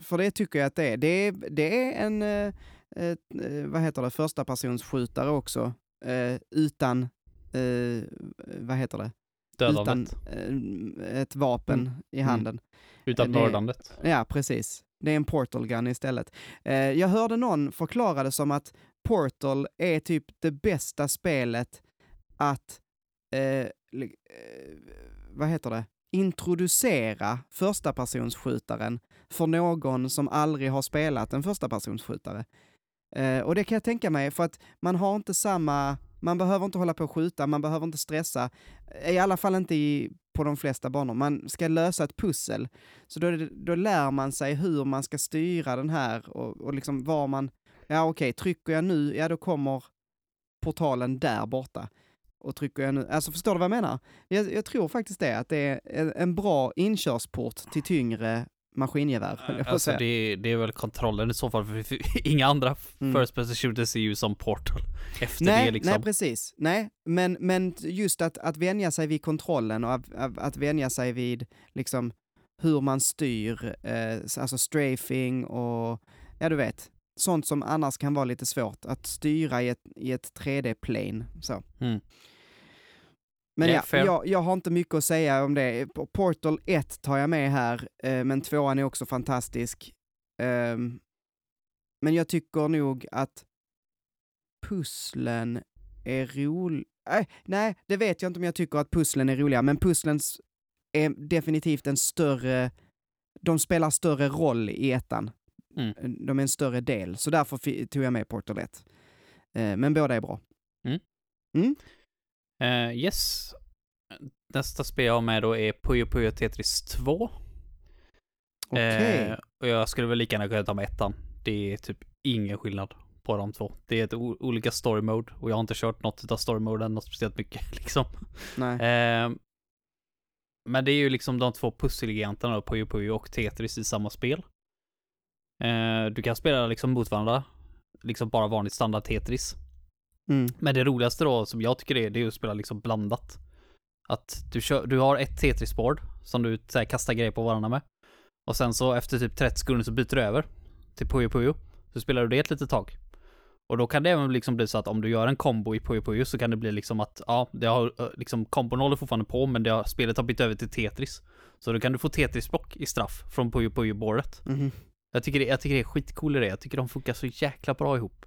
för det tycker jag att det är. Det är, det är en, eh, eh, vad heter det, första persons skjutare också, eh, utan, eh, vad heter det? Dödandet. Utan ett vapen mm. i mm. handen. Utan mördandet. Ja, precis. Det är en portal gun istället. jag hörde någon förklara det som att Portal är typ det bästa spelet att, eh, vad heter det, introducera första personsskjutaren för någon som aldrig har spelat en första personsskjutare. Eh, och det kan jag tänka mig, för att man har inte samma, man behöver inte hålla på och skjuta, man behöver inte stressa, eh, i alla fall inte i, på de flesta banor. Man ska lösa ett pussel, så då, då lär man sig hur man ska styra den här och, och liksom var man, ja okej, okay, trycker jag nu, ja då kommer portalen där borta. Och trycker jag nu, alltså förstår du vad jag menar? Jag, jag tror faktiskt det, att det är en bra inkörsport till tyngre maskingevär. Alltså det, det, är väl kontrollen i så fall, för (laughs) inga andra mm. First Person Shooters är ju som Portal. (laughs) Efter nej, det liksom. Nej, precis. Nej, men, men just att, att vänja sig vid kontrollen och att, att vänja sig vid liksom hur man styr, eh, alltså strafing och ja, du vet, sånt som annars kan vara lite svårt att styra i ett, i ett 3D-plane. Så. Mm. Men yeah, ja, jag, jag, har inte mycket att säga om det. Portal 1 tar jag med här, eh, men tvåan är också fantastisk. Eh, men jag tycker nog att pusslen är roliga. Äh, nej, det vet jag inte om jag tycker att pusslen är roliga, men pusslen är definitivt en större... De spelar större roll i ettan. Mm. De är en större del, så därför tog jag med Portal 1. Eh, men båda är bra. Eh, yes. Nästa spel jag har med då är Puyo Puyo Tetris 2. Okej. Eh, och jag skulle väl lika gärna kunna ta med ettan. Det är typ ingen skillnad på de två. Det är ett olika story mode och jag har inte kört något av story moden något speciellt mycket (laughs) liksom. Nej. Eh, men det är ju liksom de två pusselgiganterna då, Puyo Puyo och Tetris i samma spel. Eh, du kan spela liksom mot varandra, liksom bara vanligt standard Tetris. Mm. Men det roligaste då, som jag tycker är, det är att spela liksom blandat. Att du, kör, du har ett Tetris-board som du här, kastar grejer på varandra med. Och sen så efter typ 30 sekunder så byter du över till Puyo Puyo. Så spelar du det ett litet tag. Och då kan det även liksom bli så att om du gör en kombo i Puyo Puyo så kan det bli liksom att, ja, det har eh, liksom, kombon håller fortfarande på men det har, spelet har bytt över till Tetris. Så då kan du få Tetris-block i straff från Puyo Puyo-bordet. Mhm. Jag tycker, det, jag tycker det är skitcool idé. Jag tycker de funkar så jäkla bra ihop.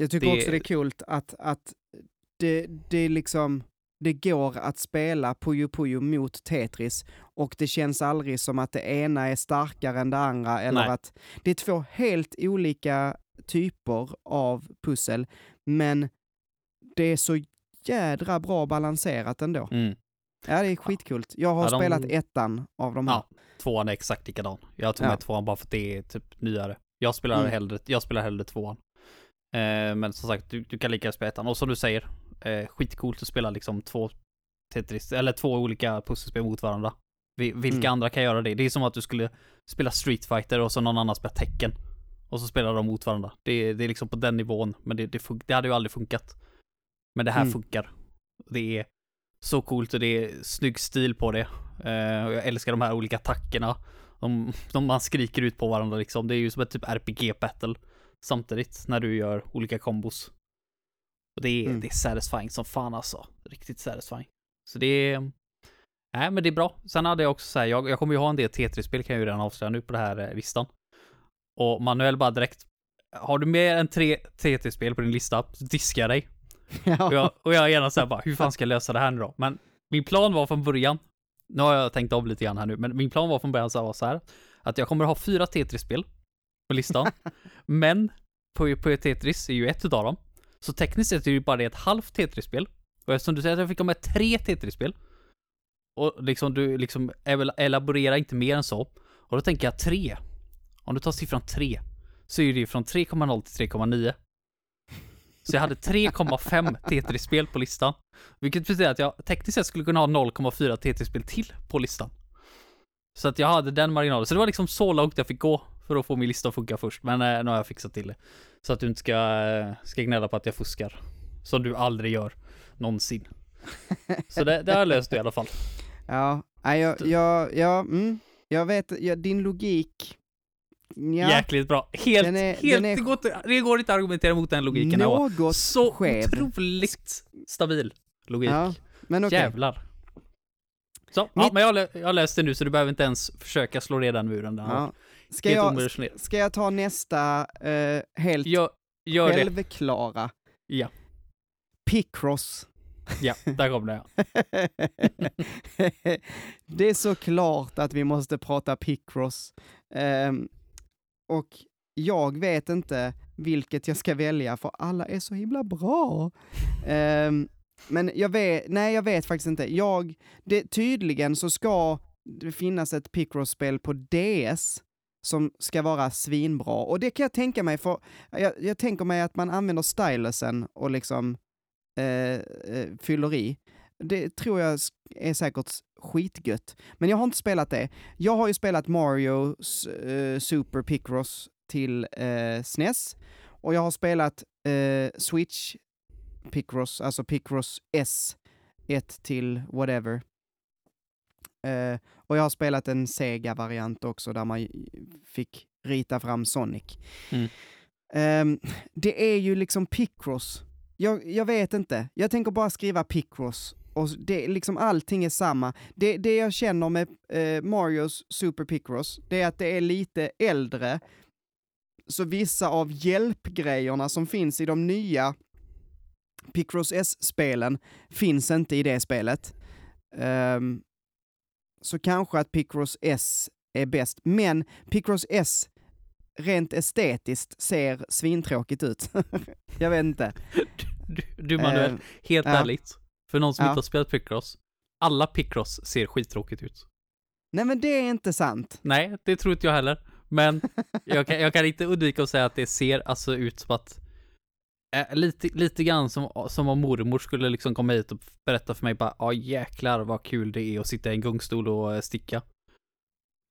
Jag tycker Det- också det är kul att, att det, det är liksom, det går att spela Puyo Puyo mot Tetris och det känns aldrig som att det ena är starkare än det andra eller Nej. att det är två helt olika typer av pussel, men det är så jädra bra balanserat ändå. Mm. Ja, det är skitkul. Jag har Ja, de- spelat ettan av de här. Ja. Tvåan är exakt likadan. Jag tog Ja. med tvåan bara för att det är typ nyare. Jag spelar Mm. hellre, jag spelar hellre tvåan. Eh, men som sagt, du, du kan lika gärna spela ettan. Och som du säger, eh, skitcoolt att spela liksom två Tetris, eller två olika pusselspel mot varandra. Vi, vilka Mm. andra kan göra det? Det är som att du skulle spela Street Fighter och så någon annan spelar Tekken. Och så spelar de mot varandra. Det, är- det är liksom på den nivån, men det, det, det hade ju aldrig funkat. Men det här Mm. funkar. Det är så coolt och det är snygg stil på det. Eh, och jag älskar de här olika attackerna. De, de man skriker ut på varandra liksom. Det är ju som ett typ RPG-battle. Samtidigt när du gör olika kombos. Och det är, Mm. det är satisfying som fan alltså. Riktigt satisfying. Så det är... Nej men det är bra. Sen hade jag också så här, jag, jag kommer ju ha en del Tetris-spel kan jag ju redan avslöja nu på det här eh, listan. Och Manuel bara direkt, har du mer än tre Tetris-spel på din lista så diskar jag dig. (laughs) Ja. Och jag, och jag är gärna såhär bara, hur fan ska jag lösa det här nu då? Men min plan var från början, nu har jag tänkt om lite grann här nu, men min plan var från början så var så här, att jag kommer ha fyra Tetris-spel på listan, (laughs) men på, på Tetris är ju ett utav dem. Så tekniskt sett är det ju bara det ett halvt Tetris-spel. Och eftersom du säger att jag fick ha med tre Tetris-spel, och liksom du liksom el- elaborerar inte mer än så, och då tänker jag tre. Om du tar siffran tre, så är det ju från 3,0 till 3,9. Så jag hade 3,5 Tetris-spel på listan. Vilket betyder att jag tekniskt sett skulle kunna ha 0,4 Tetris-spel till på listan. Så att jag hade den marginalen. Så det var liksom så långt jag fick gå för att få min lista att funka först. Men eh, nu har jag fixat till det. Så att du inte ska, eh, ska gnälla på att jag fuskar. Som du aldrig gör. Någonsin. (laughs) Så det, det har jag löst i alla fall. Ja, jag, jag, jag, mm, jag vet, ja, din logik, ja, Jäkligt bra. Helt, Den är- helt, den är- det, går det går inte att argumentera mot den logiken. Något så skev. otroligt stabil logik. Ja, men okej. Jävlar. Så, ja, Mitt- men jag, jag har läst det nu så du behöver inte ens försöka slå ner den muren där. Ja. Ska, Helt jag, ska jag ta nästa eh, helt Gör, gör det. självklara? Ja. Picross. Ja, där kom det (laughs) det är så klart att vi måste prata Picross. Ehm, och jag vet inte vilket jag ska välja, för alla är så himla bra. Ehm, men jag vet, nej jag vet faktiskt inte. Jag, det, tydligen så ska det finnas ett Picross-spel på DS som ska vara svinbra. Och det kan jag tänka mig, för jag, jag tänker mig att man använder stylusen och liksom eh, eh fyller i. Det tror jag är säkert skitgött. Men jag har inte spelat det. Jag har ju spelat Mario eh, Super Picross till eh, SNES och jag har spelat eh, Switch Picross, alltså Picross S 1 till whatever. Eh, och jag har spelat en Sega-variant också där man fick rita fram Sonic. Mm. Ehm, det är ju liksom Picross. Jag, jag vet inte. Jag tänker bara skriva Picross. Och det, liksom allting är samma. Det, det jag känner med eh, Marios Super Picross, det är att det är lite äldre. Så vissa av hjälpgrejerna som finns i de nya Picross S-spelen finns inte i det spelet. Ehm, så kanske att Picross S är bäst, men Picross S rent estetiskt ser svintråkigt ut. (laughs) jag vet inte. Du, du Manuel, Ehm, helt ja. ärligt. För någon som Ja. inte har spelat Picross. Alla Picross ser skittråkigt ut. nej men det är inte sant. Nej, det tror inte jag heller. Men (laughs) jag kan, jag kan inte undvika att säga att det ser alltså ut som att eh, lite, lite grann som, som om mormor skulle liksom komma hit och berätta för mig bara ja jäklar vad kul det är att sitta i en gungstol och eh, sticka.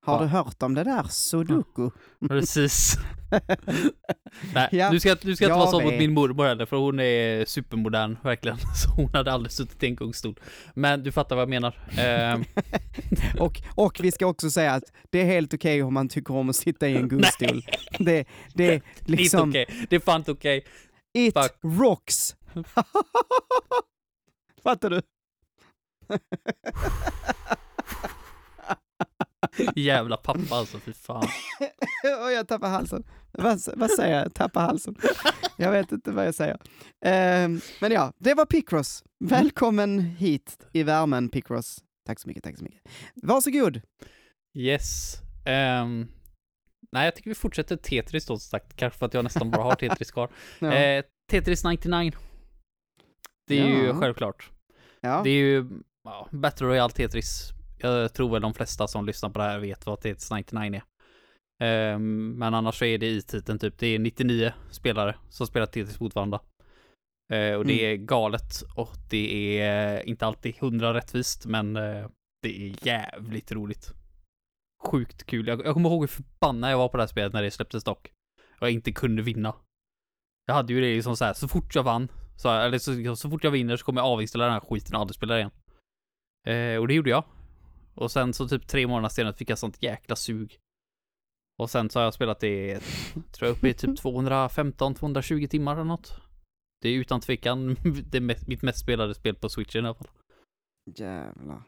Har Ja. du hört om det där sudoku? Precis. (laughs) Nej, Ja, du ska, du ska inte vara så mot min mormor heller, för hon är supermodern, verkligen. (laughs) Så hon hade aldrig suttit i en gungstol. Men du fattar vad jag menar. Ehm, (laughs) Och, och vi ska också säga att det är helt okej om man tycker om att sitta i en gungstol. Det, det är det är liksom, inte okej. Det är fan inte okej. It Fuck. rocks! (laughs) Fattar du? (laughs) Jävla pappa alltså, fy fan. (laughs) Och jag tappar halsen. Vad, vad säger jag? Tappar halsen. Jag vet inte vad jag säger. Ehm, men ja, det var Picross. Välkommen hit i värmen Picross. Tack så mycket, tack så mycket. Varsågod. Yes. Ehm, nej, jag tycker vi fortsätter Tetris då, sagt. Kanske för att jag nästan bara har (laughs) Tetris kvar. Ja. Eh, Tetris 99. Det är ju Ja. självklart. ja. Det är ju ja, Battle Royale Tetris. Jag tror väl de flesta som lyssnar på det här vet vad Tetris 99 är. Ehm, men annars så är det i titeln typ, det är 99 spelare som spelar Tetris mot varandra. Eh, och det är galet och det är inte alltid hundra rättvist, men eh, det är jävligt roligt. Sjukt kul. Jag, jag kommer ihåg hur förbannad jag var på det här spelet när det släpptes dock. Och jag inte kunde vinna. Jag hade ju det liksom så här, så fort jag vann, så, eller så, liksom, så fort jag vinner så kommer jag avinställa den här skiten och aldrig spela igen. Eh, och det gjorde jag. Och sen så typ tre månader senare fick jag sånt jäkla sug. Och sen så har jag spelat det, tror jag uppe i typ 215-220 timmar eller något. Det är utan tvekan (laughs) det är mitt mest spelade spel på switchen i alla fall. Jävlar.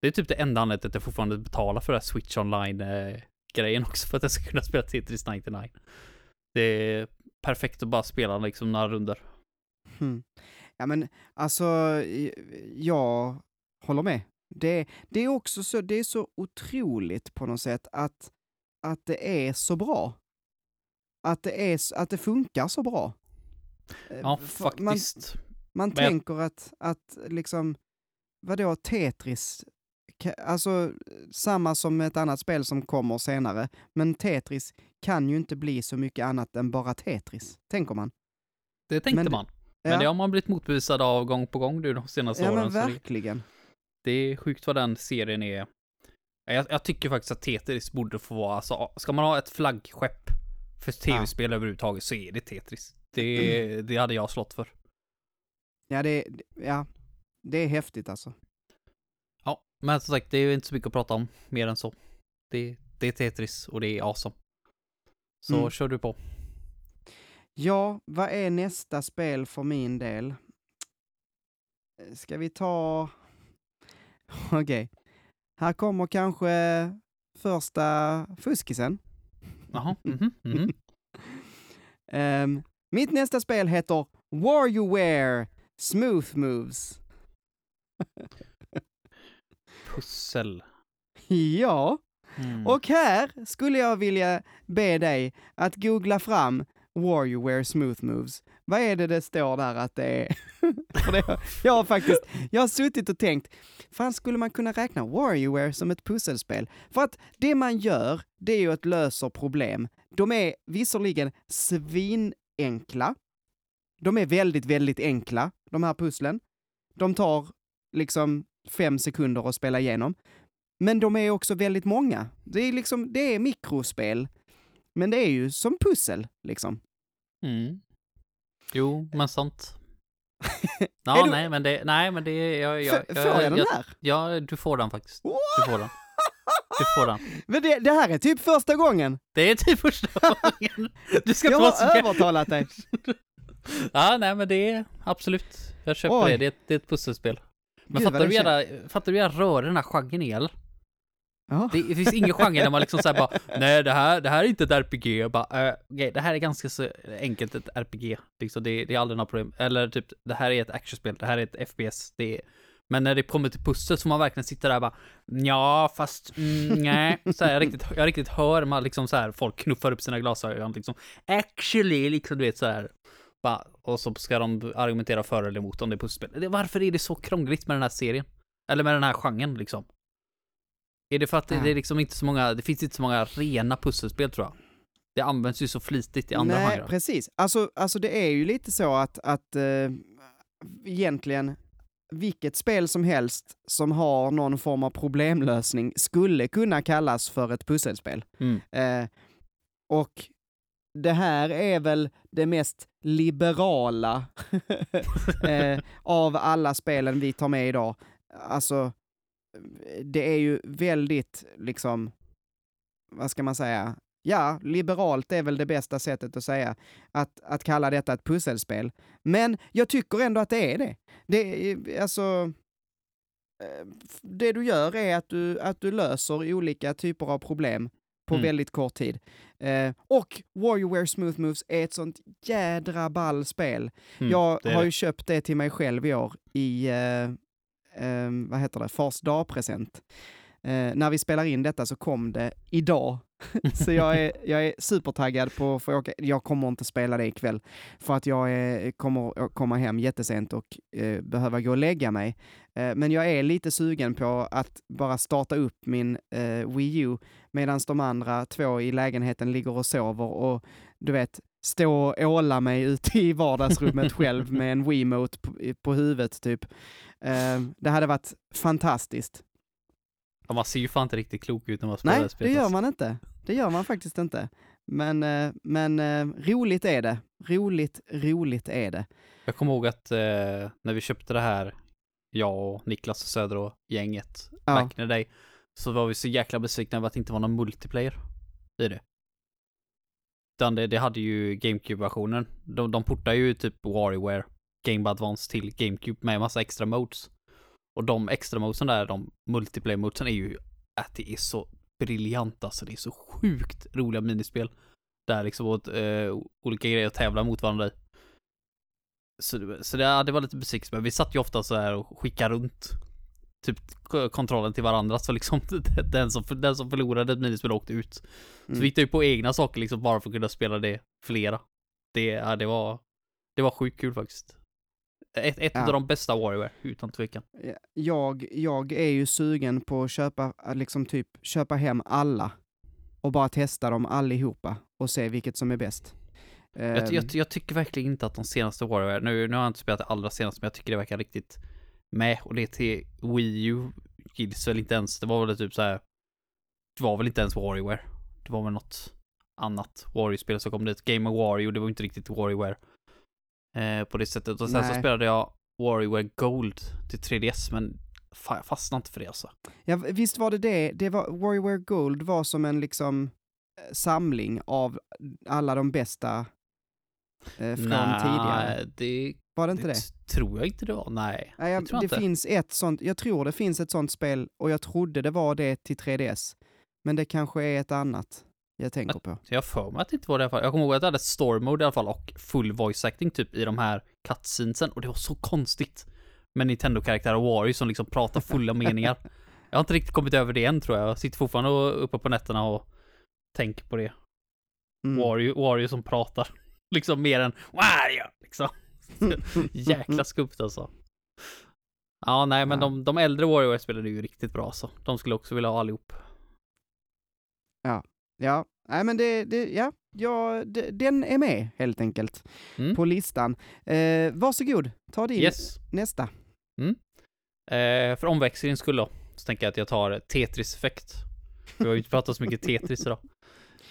Det är typ det enda anledningen att jag fortfarande betalar för det här Switch online-grejen också för att jag ska kunna spela Tetris 99. Det är perfekt att bara spela liksom några runder. Hmm. Ja men alltså, jag håller med. Det, det är också så, det är så otroligt på något sätt att, att det är så bra. Att det, är, att det funkar så bra. Eh, Ja, för Man, faktiskt. man Men jag- tänker att, att liksom, vadå Tetris? Alltså, samma som ett annat spel som kommer senare, men Tetris kan ju inte bli så mycket annat än bara Tetris, tänker man. Det tänkte men- man. Men Ja. det har man blivit motbevisad av gång på gång nu de senaste Ja åren. men så det, verkligen. det är sjukt vad den serien är. Jag, jag tycker faktiskt att Tetris borde få vara, alltså, ska man ha ett flaggskepp för tv-spel överhuvudtaget så är det Tetris. Det, det hade jag slått för. Ja, det, ja, det är häftigt alltså. Men som sagt, det är ju inte så mycket att prata om mer än så. Det, det är Tetris och det är awesome. Så Mm. kör du på. Ja, vad är nästa spel för min del? Ska vi ta... (laughs) Okej. Här kommer kanske första fuskisen. Jaha, (laughs) mhm, mhm. Ehm, mitt nästa spel heter WarioWare Smooth Moves. (laughs) Pussel. Ja, Mm. och här skulle jag vilja be dig att googla fram WarioWare Smooth Moves. Vad är det det står där att det är? (laughs) För det, jag har faktiskt, jag har suttit och tänkt, fan skulle man kunna räkna WarioWare som ett pusselspel? För att det man gör, det är ju att lösa problem. De är visserligen svinenkla. De är väldigt, väldigt enkla, de här pusslen. De tar liksom fem sekunder att spela igenom. Men de är också väldigt många. Det är liksom, det är mikrospel. Men det är ju som pussel, liksom. Mm. Jo, men sant. (laughs) Är Ja, du- nej, men det, nej, men det, jag, jag, F- får jag den här? Ja, du får den faktiskt. Du får den. Du får den. (laughs) Men det, det här är typ första gången. Det är typ första (laughs) gången. Du ska Jag har så övertalat dig. Ja, nej, men det är absolut. Jag köper Oj. det. Det är, det är ett pusselspel. Men Gud, fattar du, jävla, fattar du hur rörig den här genren är? Ja. Det, det finns ingen genre där man liksom säger bara (laughs) Nej det här, det här är inte ett RPG, jag bara, uh, okay, det här är ganska så enkelt ett RPG. Liksom, det, det är aldrig några problem. Eller typ, det här är ett actionspel, det här är ett FPS. Det är, men när det kommer till pussel så man verkligen sitter där och bara Ja, fast mm, nej. Så här, jag, riktigt, jag riktigt hör man liksom så här, folk knuffar upp sina glasögon liksom. Actually, liksom du vet så här. Bara, och så ska de argumentera för eller emot om det är pusselspel. Varför är det så krångligt med den här serien? Eller med den här genren liksom? Är det för att det, Ja. det är liksom inte så många, det finns inte så många rena pusselspel tror jag. Det används ju så flitigt i andra Nej, genrer. precis. Alltså, alltså det är ju lite så att, att eh, egentligen vilket spel som helst som har någon form av problemlösning skulle kunna kallas för ett pusselspel. Mm. Eh, och det här är väl det mest liberala (laughs) eh, av alla spelen vi tar med idag. Alltså, det är ju väldigt, liksom, vad ska man säga? Ja, liberalt är väl det bästa sättet att säga, att, att kalla detta ett pusselspel. Men jag tycker ändå att det är det. Det är, alltså, eh, det du gör är att du, att du löser olika typer av problem på Mm. väldigt kort tid. Eh, och WarioWare Smooth Moves är ett sånt jädra ball spel. Mm, jag har ju köpt det till mig själv i år i, eh, eh, vad heter det, fars dag-present. Eh, när vi spelar in detta så kom det idag. (laughs) så jag är, jag är supertaggad på att få åka. Jag kommer inte spela det ikväll för att jag är, kommer komma hem jättesent och eh, behöva gå och lägga mig. Eh, men jag är lite sugen på att bara starta upp min eh, Wii U medan de andra två i lägenheten ligger och sover och du vet, stå och åla mig (laughs) ute i vardagsrummet själv med en Wiimote på, på huvudet typ. Eh, det hade varit fantastiskt. Ja, man ser ju fan inte riktigt klok ut när man spelar Nej, det gör alltså. man inte. Det gör man faktiskt inte. Men, eh, men eh, roligt är det. Roligt, roligt är det. Jag kommer ihåg att eh, när vi köpte det här, jag och Niklas och Söder och gänget, Ja. back in the day, så var vi så jäkla besvikna över att det inte var någon multiplayer i det. Utan det, det hade ju GameCube-versionen. De, de portar ju typ WarioWare, Game Advance till GameCube med massa extra modes. Och de extra modesen där, de multiplayer modesen är ju att det är så briljant alltså. Det är så sjukt roliga minispel. Där liksom åt, eh, olika grejer att tävla mot varandra i. Så, det- så det, ja, det var lite besviket, men vi satt ju ofta så här och skickade runt typ kontrollen till varandra så liksom (laughs) den som, den som förlorade ett minispel åkte ut. Så Mm. vi hittade ju på egna saker liksom bara för att kunna spela det flera. Det, ja, det var, det var sjukt kul faktiskt. Ett, ett Ja. av de bästa Warrior, utan tvekan. Jag, jag är ju sugen på att köpa, att liksom typ köpa hem alla och bara testa dem allihopa och se vilket som är bäst. Jag, Ehm, jag, jag tycker verkligen inte att de senaste Warrior, nu, nu har jag inte spelat det allra senaste, men jag tycker det verkar riktigt med. Och det till Wii U gills väl inte ens, det var väl typ så här. Det var väl inte ens Warrior. Det var väl något annat Warrior-spel som kom dit. Game of Wario, det var inte riktigt Warrior. Eh, på det sättet. Och sen så Nej. spelade jag Warrior Gold till 3DS, men jag fastnade inte för det alltså. Ja, visst var det det. det var, Warrior Gold var som en liksom eh, samling av alla de bästa eh, från tidigare. det, Var det inte det, det? tror jag inte det var. Nej. Nej, jag, det tror jag det inte. finns ett sånt, jag tror det finns ett sånt spel och jag trodde det var det till 3DS. Men det kanske är ett annat jag tänker på. Så jag för mig att det inte var det i alla fall. Jag kommer ihåg att det hade story mode i alla fall och full voice acting typ i de här cutscenesen och det var så konstigt. Med Nintendo-karaktärer och Wario som liksom pratar fulla (laughs) meningar. Jag har inte riktigt kommit över det än tror jag. Jag sitter fortfarande uppe på nätterna och tänker på det. Mm. Wario, Wario som pratar. (laughs) Liksom mer än Wario! Liksom. (laughs) Jäkla skumt alltså. Ja, nej, men Ja. de, de äldre Warrior spelade ju riktigt bra så. De skulle också vilja ha allihop. Ja, nej men det, det ja, ja det, den är med helt enkelt Mm. på listan. Eh, varsågod, ta din Yes. nästa. Eh, för omväxlings skull då, så tänker jag att jag tar Tetris-effekt. Vi har ju inte pratat så mycket Tetris idag.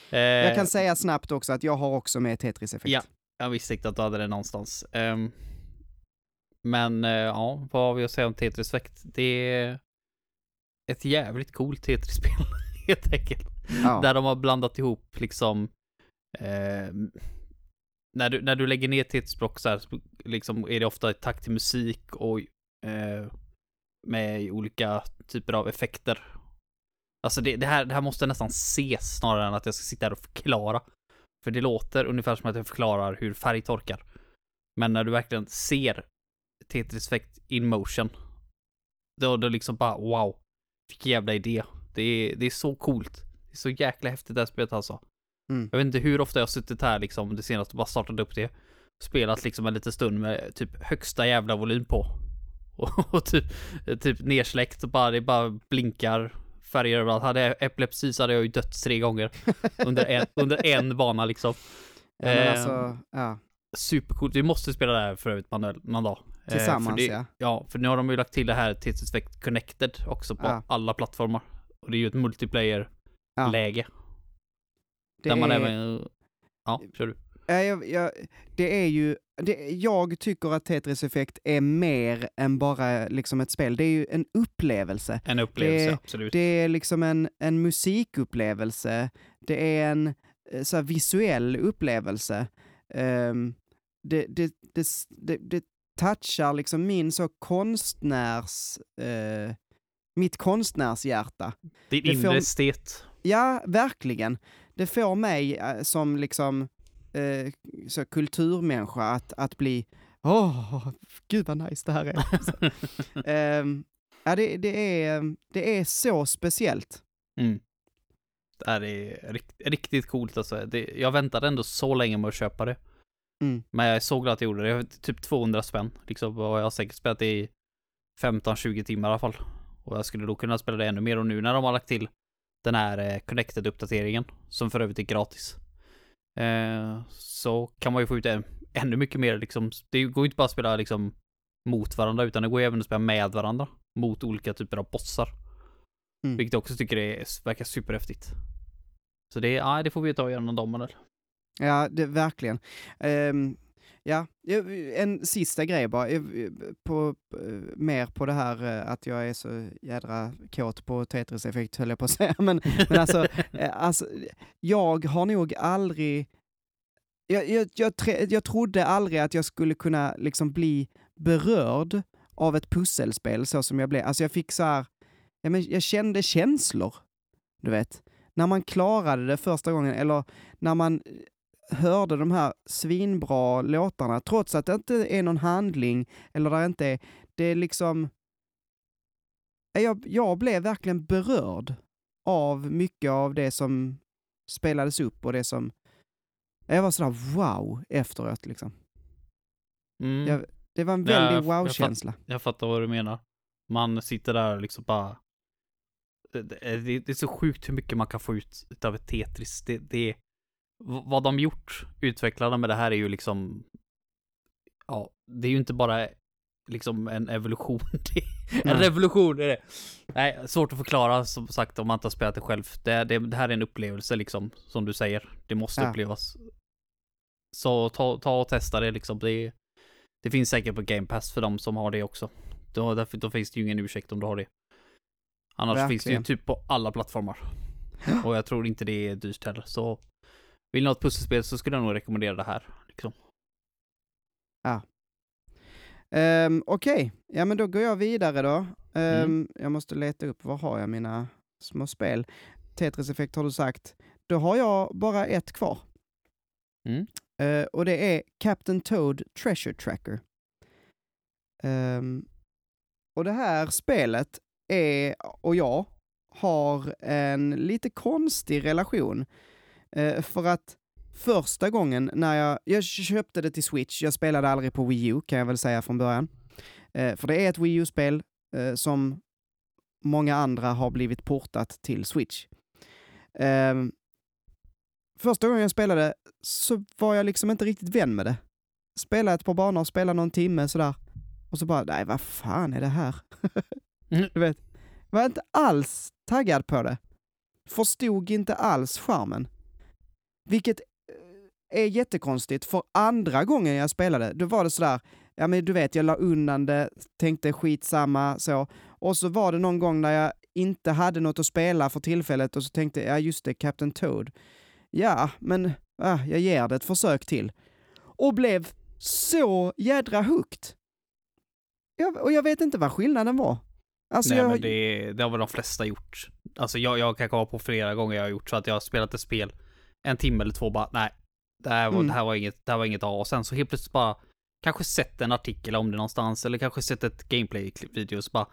Eh, Jag kan säga snabbt också att jag har också med Tetris-effekt. Ja. Jag visste inte att du hade det någonstans. Ehm, men eh, ja, vad har vi att säga om Tetris-effekt? Det är ett jävligt coolt Tetris-spel, (laughs) helt enkelt. Ja. Där de har blandat ihop liksom eh, när, du, när du lägger ner Tetris-block så här, så liksom är det ofta i takt till musik och eh, med olika typer av effekter. Alltså det, det, här, det här måste nästan ses snarare än att jag ska sitta här och förklara. För det låter ungefär som att jag förklarar hur färg torkar. Men när du verkligen ser Tetris Effect in motion, då är det liksom bara wow. Vilken jävla idé. Det är, det är så coolt. Så jäkla häftigt det här spelet alltså. Mm. Jag vet inte hur ofta jag har suttit här liksom det senaste och bara startat upp det. Spelat liksom en liten stund med typ högsta jävla volym på. (laughs) Och, och typ, typ nersläckt och bara, det bara blinkar färger överallt. Hade jag epilepsi så hade jag ju dött tre gånger. Under en, (laughs) under en bana liksom. Ja, Eh, alltså, ja. Supercoolt. Vi måste spela det här för övrigt Manuel, någon dag. Eh, Tillsammans för det, ja. Ja, för nu har de ju lagt till det här Tetris Effect Connected också på Ja. alla plattformar. Och det är ju ett multiplayer-läge. Det där man är- även... Ja, kör du. Ja, jag, jag, det är ju, det, jag tycker att Tetris Effect är mer än bara liksom ett spel. Det är ju en upplevelse. En upplevelse, Det- absolut. Det är liksom en, en musikupplevelse. Det är en eh, så här, visuell upplevelse. Ehm, det, det, det, det, det touchar liksom min så konstnärs... eh, mitt konstnärshjärta. Din det får- inre estet. Ja, verkligen. Det får mig eh, som liksom eh, så kulturmänniska att, att bli Åh, gud vad nice det här är. (laughs) Ehm, ja, det, det, är, det är så speciellt. Mm. Det här är rikt, riktigt coolt alltså. Det, jag väntade ändå så länge med att köpa det. Mm. Men jag är så glad att jag gjorde det. Jag typ 200 spänn. Liksom, och jag har säkert spelat det i 15-20 timmar i alla fall. Och jag skulle då kunna spela det ännu mer. Och nu när de har lagt till den här eh, Connected-uppdateringen, som för övrigt är gratis, eh, så kan man ju få ut än, ännu mycket mer liksom. Det går ju inte bara att spela liksom mot varandra, utan det går ju även att spela med varandra. Mot olika typer av bossar. Mm. Vilket jag också tycker är, verkar superhäftigt. Så det, ja, det får vi ta och göra någon dag Manuel. Ja, det, verkligen. Ehm, ja, eh, en sista grej bara, eh, på, eh, mer på det här att jag är så jädra kåt på Tetris-effekt höll jag på att säga, (laughs) men, men alltså, (laughs) alltså, jag har nog aldrig, jag, jag, jag, jag trodde aldrig att jag skulle kunna liksom bli berörd av ett pusselspel så som jag blev. Alltså jag fick så här, ja, men jag kände känslor, du vet. När man klarade det första gången, eller när man hörde de här svinbra låtarna, trots att det inte är någon handling, eller där inte är, det är liksom... Jag, jag blev verkligen berörd av mycket av det som spelades upp och det som... Jag var sådär wow efteråt liksom. Mm. Jag- Det var en Ja, väldig jag- jag wow-känsla. Jag fattar vad du menar. Man sitter där och liksom bara... Det, det, det är så sjukt hur mycket man kan få ut av ett Tetris. Det, det Vad de gjort, utvecklarna med det här är ju liksom... Ja, det är ju inte bara liksom en evolution. (laughs) En Nej. revolution är det. Nej, svårt att förklara som sagt om man inte har spelat det själv. Det, det, det här är en upplevelse liksom, som du säger. Det måste Ja. upplevas. Så ta, ta och testa det liksom. Det, det finns säkert på Game Pass för de som har det också. Då, därför, då finns det ju ingen ursäkt om du har det. Annars finns det ju Verkligen. typ på alla plattformar. Och jag tror inte det är dyrt heller. Så vill ni ha ett pusselspel så skulle jag nog rekommendera det här. Liksom. Um, Okej, ja men då går jag vidare då. Ehm, Jag måste leta upp, var har jag mina små spel? Tetris Effect har du sagt. Då har jag bara ett kvar. Mm. Eh, och det är Captain Toad Treasure Tracker. Ehm, och det här spelet är, och jag, har en lite konstig relation. Eh, för att första gången när jag, jag köpte det till Switch, jag spelade aldrig på Wii U kan jag väl säga från början. Eh, för det är ett Wii U-spel eh, som många andra har blivit portat till Switch. Ehm, första gången jag spelade så var jag liksom inte riktigt vän med det. Spela ett par banor, spela någon timme sådär. Och så bara, nej vad fan är det här? Mm. (laughs) Du vet, var inte alls taggad på det. Förstod inte alls charmen. Vilket eh, är jättekonstigt, för andra gången jag spelade, då var det sådär, ja men du vet, jag la undan det, tänkte skitsamma så. Och så var det någon gång när jag inte hade något att spela för tillfället och så tänkte jag, ja just det, Captain Toad. Ja, men ah, jag ger det ett försök till. Och blev så jädra hooked. Jag, och jag vet inte vad skillnaden var. Alltså Nej jag, men det, det har väl de flesta gjort. Alltså jag, jag kan komma på flera gånger jag har gjort så att jag har spelat ett spel en timme eller två bara nej. Det här var, Mm. det här var inget, det här var inget A och sen så helt plötsligt bara kanske sett en artikel om det någonstans eller kanske sett ett gameplay-video så bara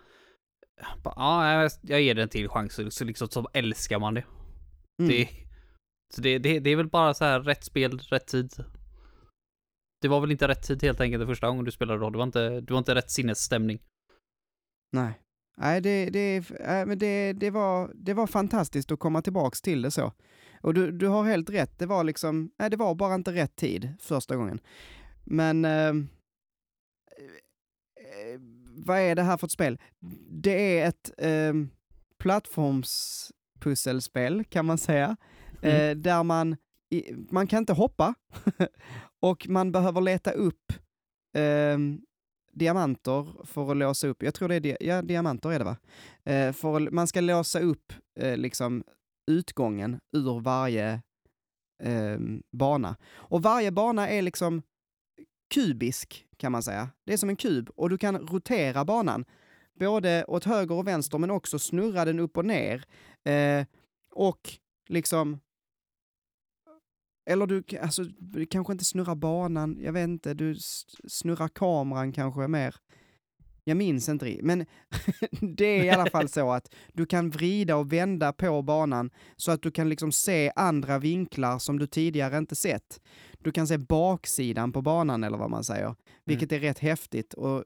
bara, ja, jag- ger det en till chans, så- liksom så älskar man det. mm. Det, så det, det, det är väl bara så här rätt spel, rätt tid. Det var väl inte rätt tid helt enkelt det första gången du spelade då. Det var inte, det var inte rätt sinnesstämning. Nej. Nej, det, det, äh, men det, det, var, det var fantastiskt att komma tillbaks till det så. Och du, du har helt rätt, det var liksom, nej det var bara inte rätt tid första gången. Men ehm, eh, vad är det här för ett spel? Det är ett eh, plattformspusselspel kan man säga. Mm. Eh, där man, i, man kan inte hoppa (laughs) och man behöver leta upp ehm, diamanter för att låsa upp, jag tror det är, di- ja, diamanter är det va? Eh, för man ska låsa upp eh, liksom utgången ur varje eh, bana. Och varje bana är liksom kubisk kan man säga. Det är som en kub och du kan rotera banan både åt höger och vänster men också snurra den upp och ner. Eh, och liksom eller du, alltså, du kanske inte snurrar banan, jag vet inte, du snurrar kameran kanske mer. Jag minns inte riktigt, men (laughs) det är i alla fall så att du kan vrida och vända på banan så att du kan liksom se andra vinklar som du tidigare inte sett. Du kan se baksidan på banan eller vad man säger, vilket är rätt häftigt och